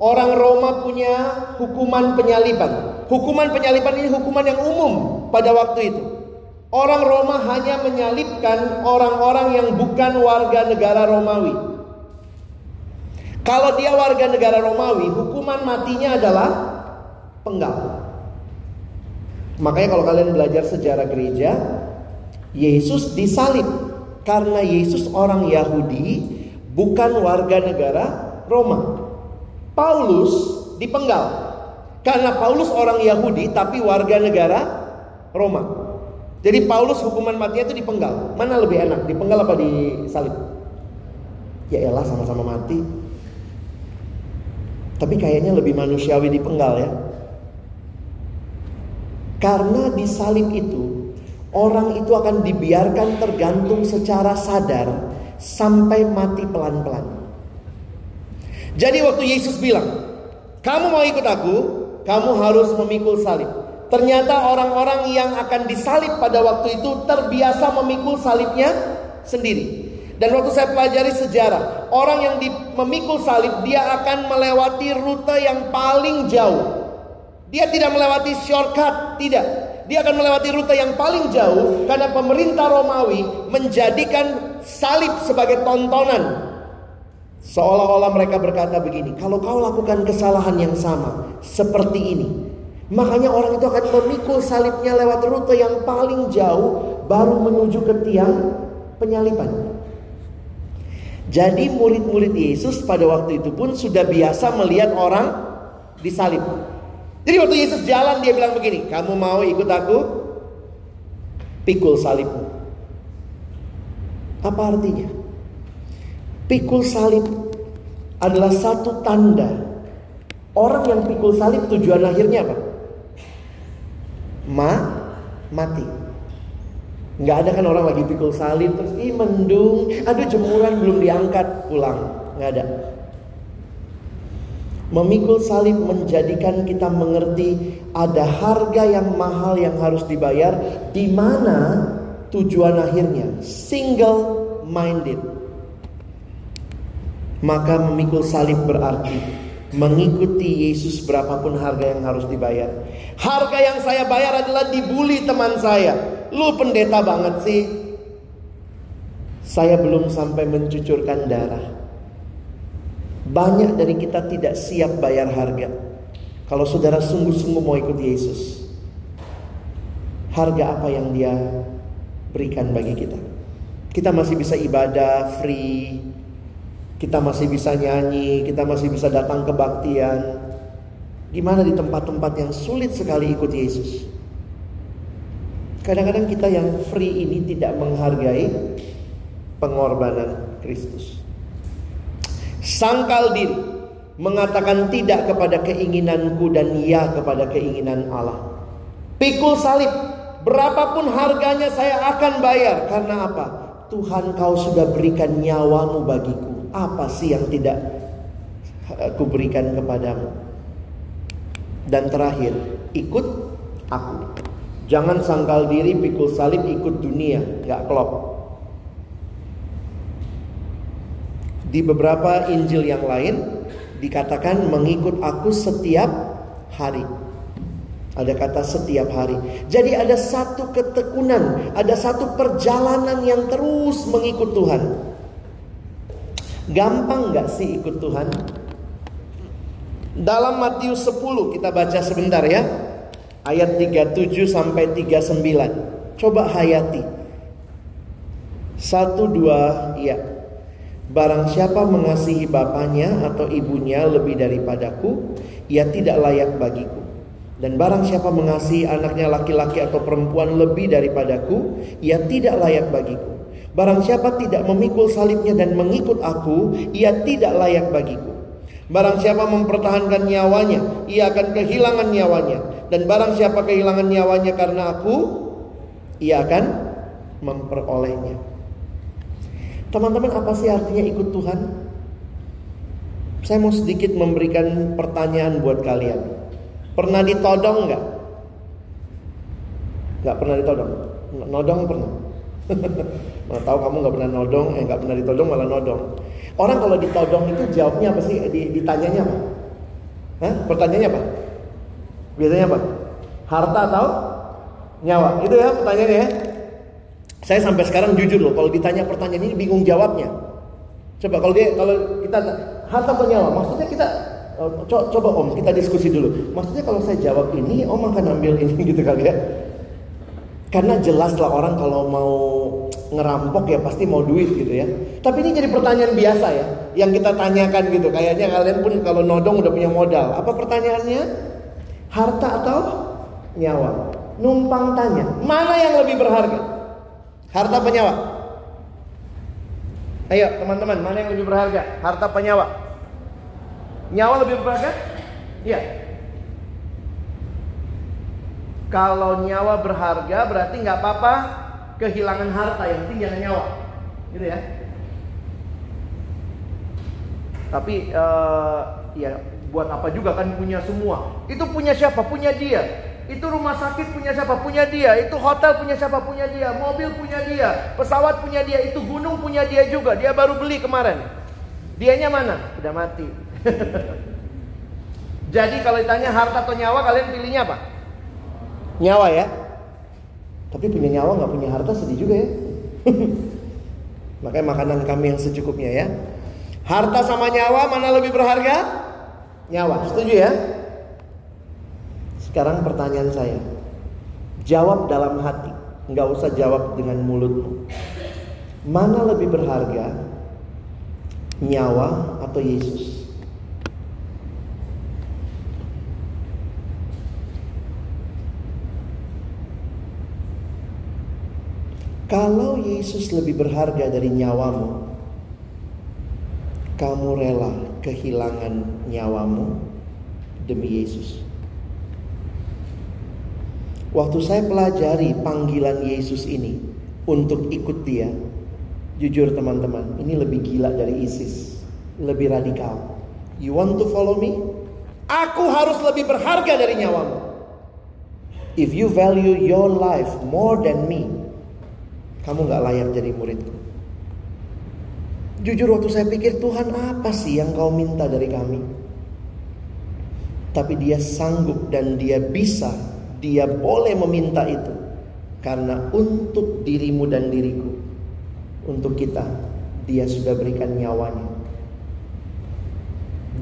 orang Roma punya hukuman penyaliban. Hukuman penyaliban ini hukuman yang umum pada waktu itu. Orang Roma hanya menyalibkan orang-orang yang bukan warga negara Romawi. Kalau dia warga negara Romawi, hukuman matinya adalah penggal. Makanya kalau kalian belajar sejarah gereja, Yesus disalib karena Yesus orang Yahudi, bukan warga negara Roma. Paulus dipenggal karena Paulus orang Yahudi tapi warga negara Roma. Jadi Paulus hukuman matinya itu dipenggal. Mana lebih enak, dipenggal apa disalib? Ya elah sama-sama mati. Tapi kayaknya lebih manusiawi dipenggal ya. Karena di salib itu orang itu akan dibiarkan tergantung secara sadar sampai mati pelan-pelan. Jadi waktu Yesus bilang, "Kamu mau ikut aku? Kamu harus memikul salib." Ternyata orang-orang yang akan disalib pada waktu itu terbiasa memikul salibnya sendiri. Dan waktu saya pelajari sejarah, orang yang memikul salib dia akan melewati rute yang paling jauh. Dia tidak melewati shortcut, tidak. Dia akan melewati rute yang paling jauh karena pemerintah Romawi menjadikan salib sebagai tontonan. Seolah-olah mereka berkata begini, kalau kau lakukan kesalahan yang sama seperti ini, makanya orang itu akan memikul salibnya lewat rute yang paling jauh baru menuju ke tiang penyaliban. Jadi murid-murid Yesus pada waktu itu pun sudah biasa melihat orang disalib. Jadi waktu Yesus jalan dia bilang begini, kamu mau ikut aku? Pikul salibmu. Apa artinya? Pikul salib adalah satu tanda orang yang pikul salib tujuan akhirnya apa? Ma, mati. Nggak ada kan orang lagi pikul salib terus ih mendung, aduh jemuran belum diangkat pulang, nggak ada. Memikul salib menjadikan kita mengerti ada harga yang mahal yang harus dibayar di mana tujuan akhirnya single minded. Maka memikul salib berarti mengikuti Yesus berapapun harga yang harus dibayar. Harga yang saya bayar adalah dibully teman saya. Lu pendeta banget sih. Saya belum sampai mencucurkan darah. Banyak dari kita tidak siap bayar harga. Kalau saudara sungguh-sungguh mau ikut Yesus. Harga apa yang dia berikan bagi kita? Kita masih bisa ibadah free, kita masih bisa nyanyi, kita masih bisa datang ke kebaktian. Gimana di tempat-tempat yang sulit sekali ikut Yesus? Kadang-kadang kita yang free ini tidak menghargai pengorbanan Kristus. Sangkal diri, mengatakan tidak kepada keinginanku dan ya kepada keinginan Allah. Pikul salib, berapapun harganya saya akan bayar. Karena apa? Tuhan kau sudah berikan nyawamu bagiku. Apa sih yang tidak aku berikan kepadamu? Dan terakhir, ikut aku. Jangan sangkal diri pikul salib ikut dunia, gak klop. Di beberapa Injil yang lain dikatakan mengikut aku setiap hari. Ada kata setiap hari. Jadi ada satu ketekunan, ada satu perjalanan yang terus mengikut Tuhan. Gampang nggak sih ikut Tuhan? Dalam Matius 10 kita baca sebentar ya. Ayat 37 sampai 39. Coba hayati. Satu dua iya. Barang siapa mengasihi bapaknya atau ibunya lebih daripadaku, ia tidak layak bagiku. Dan barang siapa mengasihi anaknya laki-laki atau perempuan lebih daripadaku, ia tidak layak bagiku. Barang siapa tidak memikul salibnya dan mengikut aku, ia tidak layak bagiku. Barang siapa mempertahankan nyawanya, ia akan kehilangan nyawanya. Dan barang siapa kehilangan nyawanya karena aku, ia akan memperolehnya. Teman-teman, apa sih artinya ikut Tuhan? Saya mau sedikit memberikan pertanyaan buat kalian. Pernah ditodong nggak? Nggak pernah ditodong. Nodong pernah. Mana tahu kamu nggak pernah nodong, eh nggak pernah ditodong malah nodong. Orang kalau ditodong itu jawabnya apa sih? Ditanyanya apa? Hah? Pertanyaannya apa? Biasanya apa? Harta atau nyawa? Itu ya pertanyaannya ya. Saya sampai sekarang jujur loh, kalau ditanya pertanyaan ini bingung jawabnya. Coba kalau dia kalau kita harta atau nyawa, maksudnya kita Oh, coba Om kita diskusi dulu. Maksudnya kalau saya jawab ini, Om akan ambil ini gitu kali ya. Karena jelas lah orang kalau mau ngerampok ya pasti mau duit gitu ya. Tapi ini jadi pertanyaan biasa ya, yang kita tanyakan gitu. Kayaknya kalian pun kalau nodong udah punya modal. Apa pertanyaannya? Harta atau nyawa? Numpang tanya, mana yang lebih berharga? Harta apa nyawa? Ayo teman-teman, mana yang lebih berharga? Harta apa nyawa? Nyawa lebih berharga? Iya. Kalau nyawa berharga berarti nggak apa-apa kehilangan harta yang penting jangan nyawa, gitu ya. Tapi uh, ya buat apa juga kan punya semua. Itu punya siapa? Punya dia. Itu rumah sakit punya siapa? Punya dia. Itu hotel punya siapa? Punya dia. Mobil punya dia. Pesawat punya dia. Itu gunung punya dia juga. Dia baru beli kemarin. Dianya mana? Udah mati. Jadi kalau ditanya harta atau nyawa kalian pilihnya apa? Nyawa ya. Tapi punya nyawa nggak punya harta sedih juga ya. Makanya makanan kami yang secukupnya ya. Harta sama nyawa mana lebih berharga? Nyawa. Setuju ya? Sekarang pertanyaan saya. Jawab dalam hati. Nggak usah jawab dengan mulutmu. Mana lebih berharga? Nyawa atau Yesus? Kalau Yesus lebih berharga dari nyawamu, kamu rela kehilangan nyawamu demi Yesus. Waktu saya pelajari panggilan Yesus ini untuk ikut dia, jujur teman-teman, ini lebih gila dari ISIS, lebih radikal. You want to follow me? Aku harus lebih berharga dari nyawamu. If you value your life more than me, kamu gak layak jadi muridku. Jujur waktu saya pikir Tuhan apa sih yang kau minta dari kami? Tapi dia sanggup dan dia bisa, dia boleh meminta itu. Karena untuk dirimu dan diriku, untuk kita, dia sudah berikan nyawanya.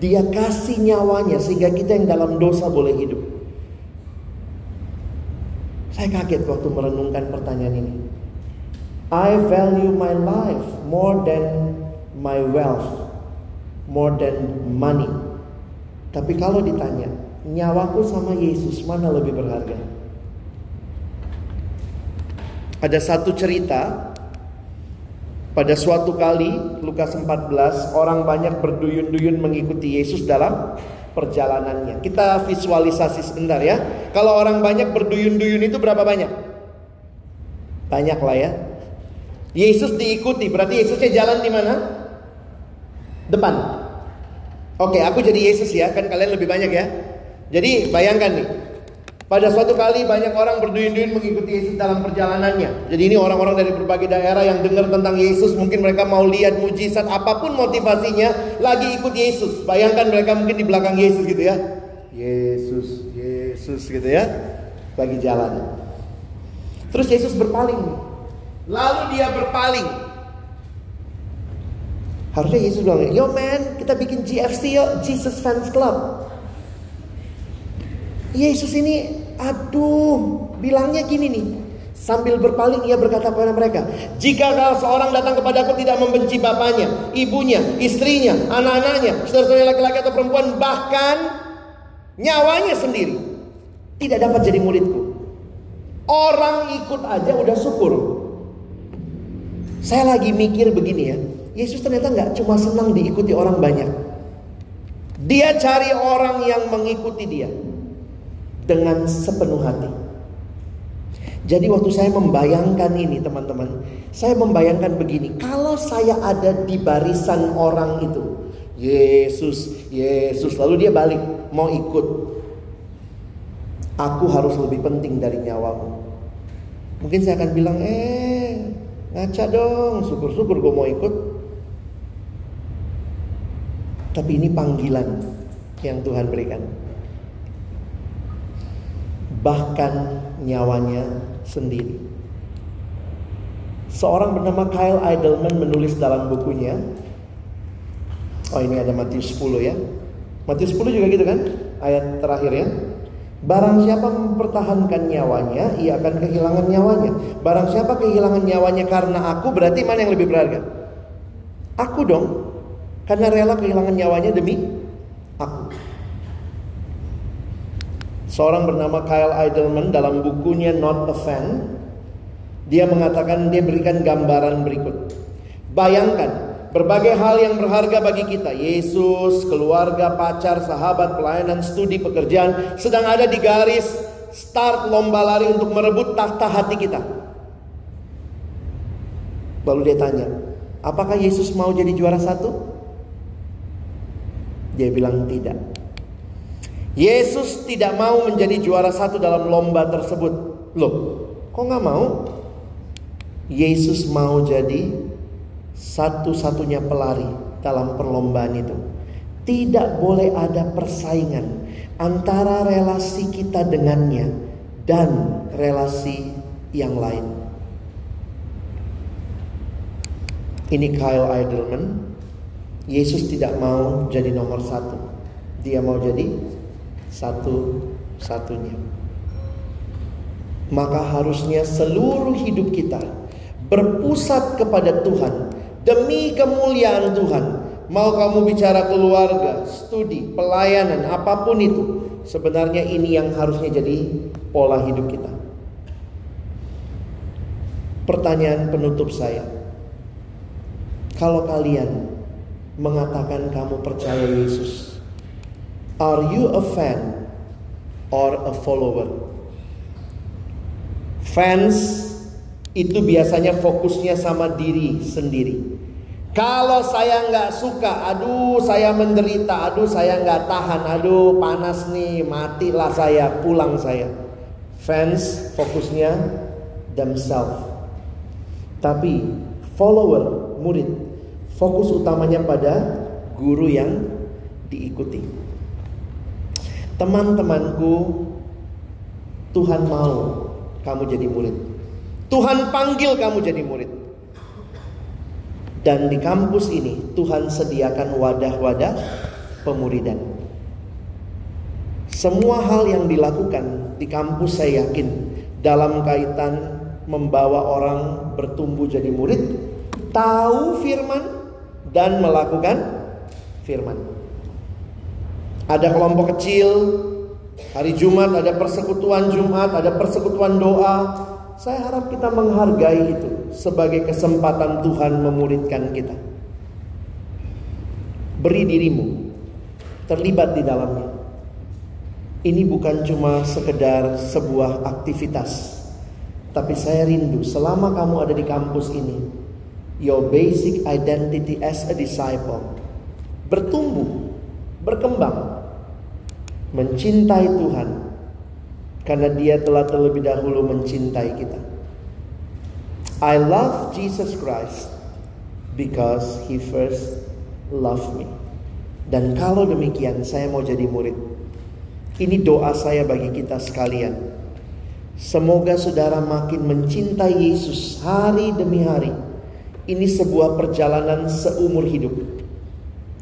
Dia kasih nyawanya sehingga kita yang dalam dosa boleh hidup. Saya kaget waktu merenungkan pertanyaan ini. I value my life more than my wealth more than money. Tapi kalau ditanya, nyawaku sama Yesus mana lebih berharga? Ada satu cerita pada suatu kali Lukas 14 orang banyak berduyun-duyun mengikuti Yesus dalam perjalanannya. Kita visualisasi sebentar ya. Kalau orang banyak berduyun-duyun itu berapa banyak? Banyak lah ya. Yesus diikuti, berarti Yesusnya jalan di mana? depan. Oke, aku jadi Yesus ya, kan kalian lebih banyak ya. Jadi bayangkan nih, pada suatu kali banyak orang berduyun-duyun mengikuti Yesus dalam perjalanannya. Jadi ini orang-orang dari berbagai daerah yang dengar tentang Yesus, mungkin mereka mau lihat mujizat apa pun motivasinya, lagi ikut Yesus. Bayangkan mereka mungkin di belakang Yesus gitu ya. Yesus, Yesus gitu ya. Lagi jalan. Terus Yesus berpaling. Lalu dia berpaling Harusnya Yesus bilang, yo man, kita bikin GFC yo, Jesus Fans Club. Yesus ini, aduh, bilangnya gini nih. Sambil berpaling ia berkata kepada mereka, "Jika kalau seorang datang kepada aku tidak membenci bapaknya, ibunya, istrinya, anak-anaknya, saudara-saudara laki-laki atau perempuan, bahkan nyawanya sendiri, tidak dapat jadi muridku." Orang ikut aja udah syukur. Saya lagi mikir begini ya, Yesus ternyata nggak cuma senang diikuti orang banyak. Dia cari orang yang mengikuti dia dengan sepenuh hati. Jadi waktu saya membayangkan ini teman-teman, saya membayangkan begini, kalau saya ada di barisan orang itu, Yesus, Yesus, lalu dia balik mau ikut. Aku harus lebih penting dari nyawamu. Mungkin saya akan bilang, eh ngaca dong, syukur-syukur gue mau ikut. Tapi ini panggilan yang Tuhan berikan. Bahkan nyawanya sendiri. Seorang bernama Kyle Idleman menulis dalam bukunya. Oh ini ada Matius 10 ya. Matius 10 juga gitu kan? Ayat terakhir ya. Barang siapa mempertahankan nyawanya, ia akan kehilangan nyawanya. Barang siapa kehilangan nyawanya karena aku, berarti mana yang lebih berharga? Aku dong. Karena rela kehilangan nyawanya demi aku. Seorang bernama Kyle Idleman dalam bukunya Not a Fan, dia mengatakan dia berikan gambaran berikut. Bayangkan berbagai hal yang berharga bagi kita, Yesus, keluarga, pacar, sahabat, pelayanan, studi, pekerjaan, sedang ada di garis start lomba lari untuk merebut takhta hati kita. Lalu dia tanya, apakah Yesus mau jadi juara satu? Dia bilang tidak. Yesus tidak mau menjadi juara satu dalam lomba tersebut. Loh, kok nggak mau? Yesus mau jadi satu-satunya pelari dalam perlombaan itu. Tidak boleh ada persaingan antara relasi kita dengannya dan relasi yang lain. Ini Kyle Idleman Yesus tidak mau jadi nomor satu. Dia mau jadi satu-satunya. Maka harusnya seluruh hidup kita berpusat kepada Tuhan demi kemuliaan Tuhan. Mau kamu bicara keluarga, studi, pelayanan, apa pun itu, sebenarnya ini yang harusnya jadi pola hidup kita. Pertanyaan penutup saya, kalau kalian mengatakan kamu percaya Yesus? Are you a fan or a follower? Fans itu biasanya fokusnya sama diri sendiri. Kalau saya nggak suka, aduh saya menderita, aduh saya nggak tahan, aduh panas nih, matilah saya, pulang saya. Fans fokusnya themselves. Tapi follower, murid, Fokus utamanya pada guru yang diikuti. Teman-temanku, Tuhan mau kamu jadi murid. Tuhan panggil kamu jadi murid. Dan di kampus ini Tuhan sediakan wadah-wadah pemuridan. Semua hal yang dilakukan di kampus saya yakin dalam kaitan membawa orang bertumbuh jadi murid, tahu firman, dan melakukan firman. Ada kelompok kecil, hari Jumat ada persekutuan Jumat, ada persekutuan doa. Saya harap kita menghargai itu sebagai kesempatan Tuhan memuridkan kita. Beri dirimu terlibat di dalamnya. Ini bukan cuma sekedar sebuah aktivitas, tapi saya rindu selama kamu ada di kampus ini, your basic identity as a disciple bertumbuh, berkembang, mencintai Tuhan karena Dia telah terlebih dahulu mencintai kita. I love Jesus Christ because He first loved me. Dan kalau demikian, saya mau jadi murid. Ini doa saya bagi kita sekalian. Semoga saudara makin mencintai Yesus hari demi hari ini sebuah perjalanan seumur hidup.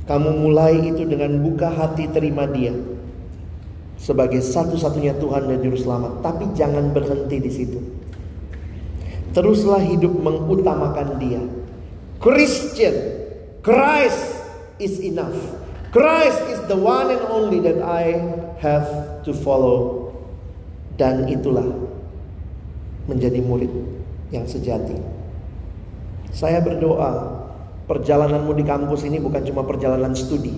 Kamu mulai itu dengan buka hati terima dia sebagai satu-satunya Tuhan dan Juru Selamat. Tapi jangan berhenti di situ. Teruslah hidup mengutamakan dia. Christian, Christ is enough. Christ is the one and only that I have to follow. Dan itulah menjadi murid yang sejati. Saya berdoa perjalananmu di kampus ini bukan cuma perjalanan studi.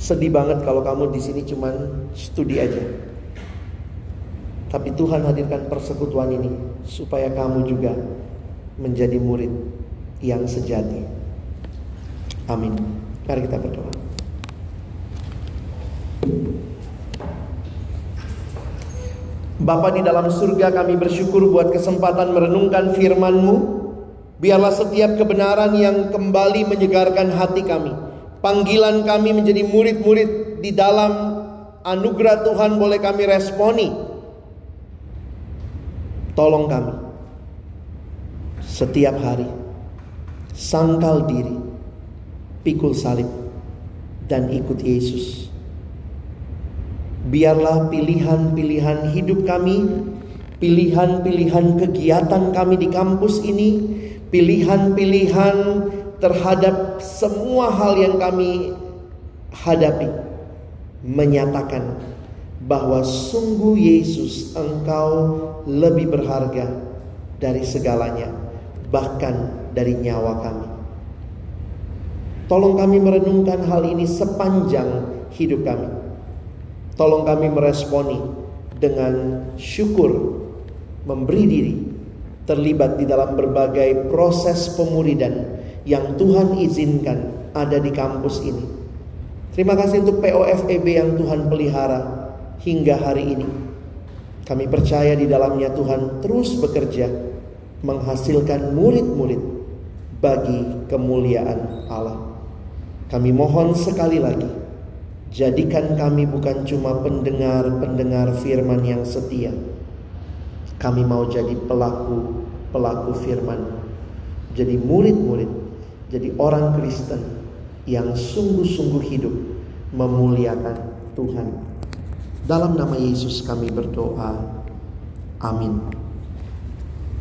Sedih banget kalau kamu di sini cuma studi aja. Tapi Tuhan hadirkan persekutuan ini supaya kamu juga menjadi murid yang sejati. Amin. Mari kita berdoa. Bapa di dalam surga kami bersyukur buat kesempatan merenungkan firman-Mu. Biarlah setiap kebenaran yang kembali menyegarkan hati kami. Panggilan kami menjadi murid-murid di dalam anugerah Tuhan boleh kami responi. Tolong kami. Setiap hari. Sangkal diri. Pikul salib. Dan ikut Yesus Biarlah pilihan-pilihan hidup kami, pilihan-pilihan kegiatan kami di kampus ini, pilihan-pilihan terhadap semua hal yang kami hadapi menyatakan bahwa sungguh Yesus engkau lebih berharga dari segalanya bahkan dari nyawa kami. Tolong kami merenungkan hal ini sepanjang hidup kami. Tolong kami meresponi dengan syukur, memberi diri, terlibat di dalam berbagai proses pemuridan yang Tuhan izinkan ada di kampus ini. Terima kasih untuk POFEB yang Tuhan pelihara hingga hari ini. Kami percaya di dalamnya Tuhan terus bekerja menghasilkan murid-murid bagi kemuliaan Allah. Kami mohon sekali lagi Jadikan kami bukan cuma pendengar-pendengar firman yang setia. Kami mau jadi pelaku-pelaku firman. Jadi murid-murid, jadi orang Kristen yang sungguh-sungguh hidup memuliakan Tuhan. Dalam nama Yesus kami berdoa. Amin.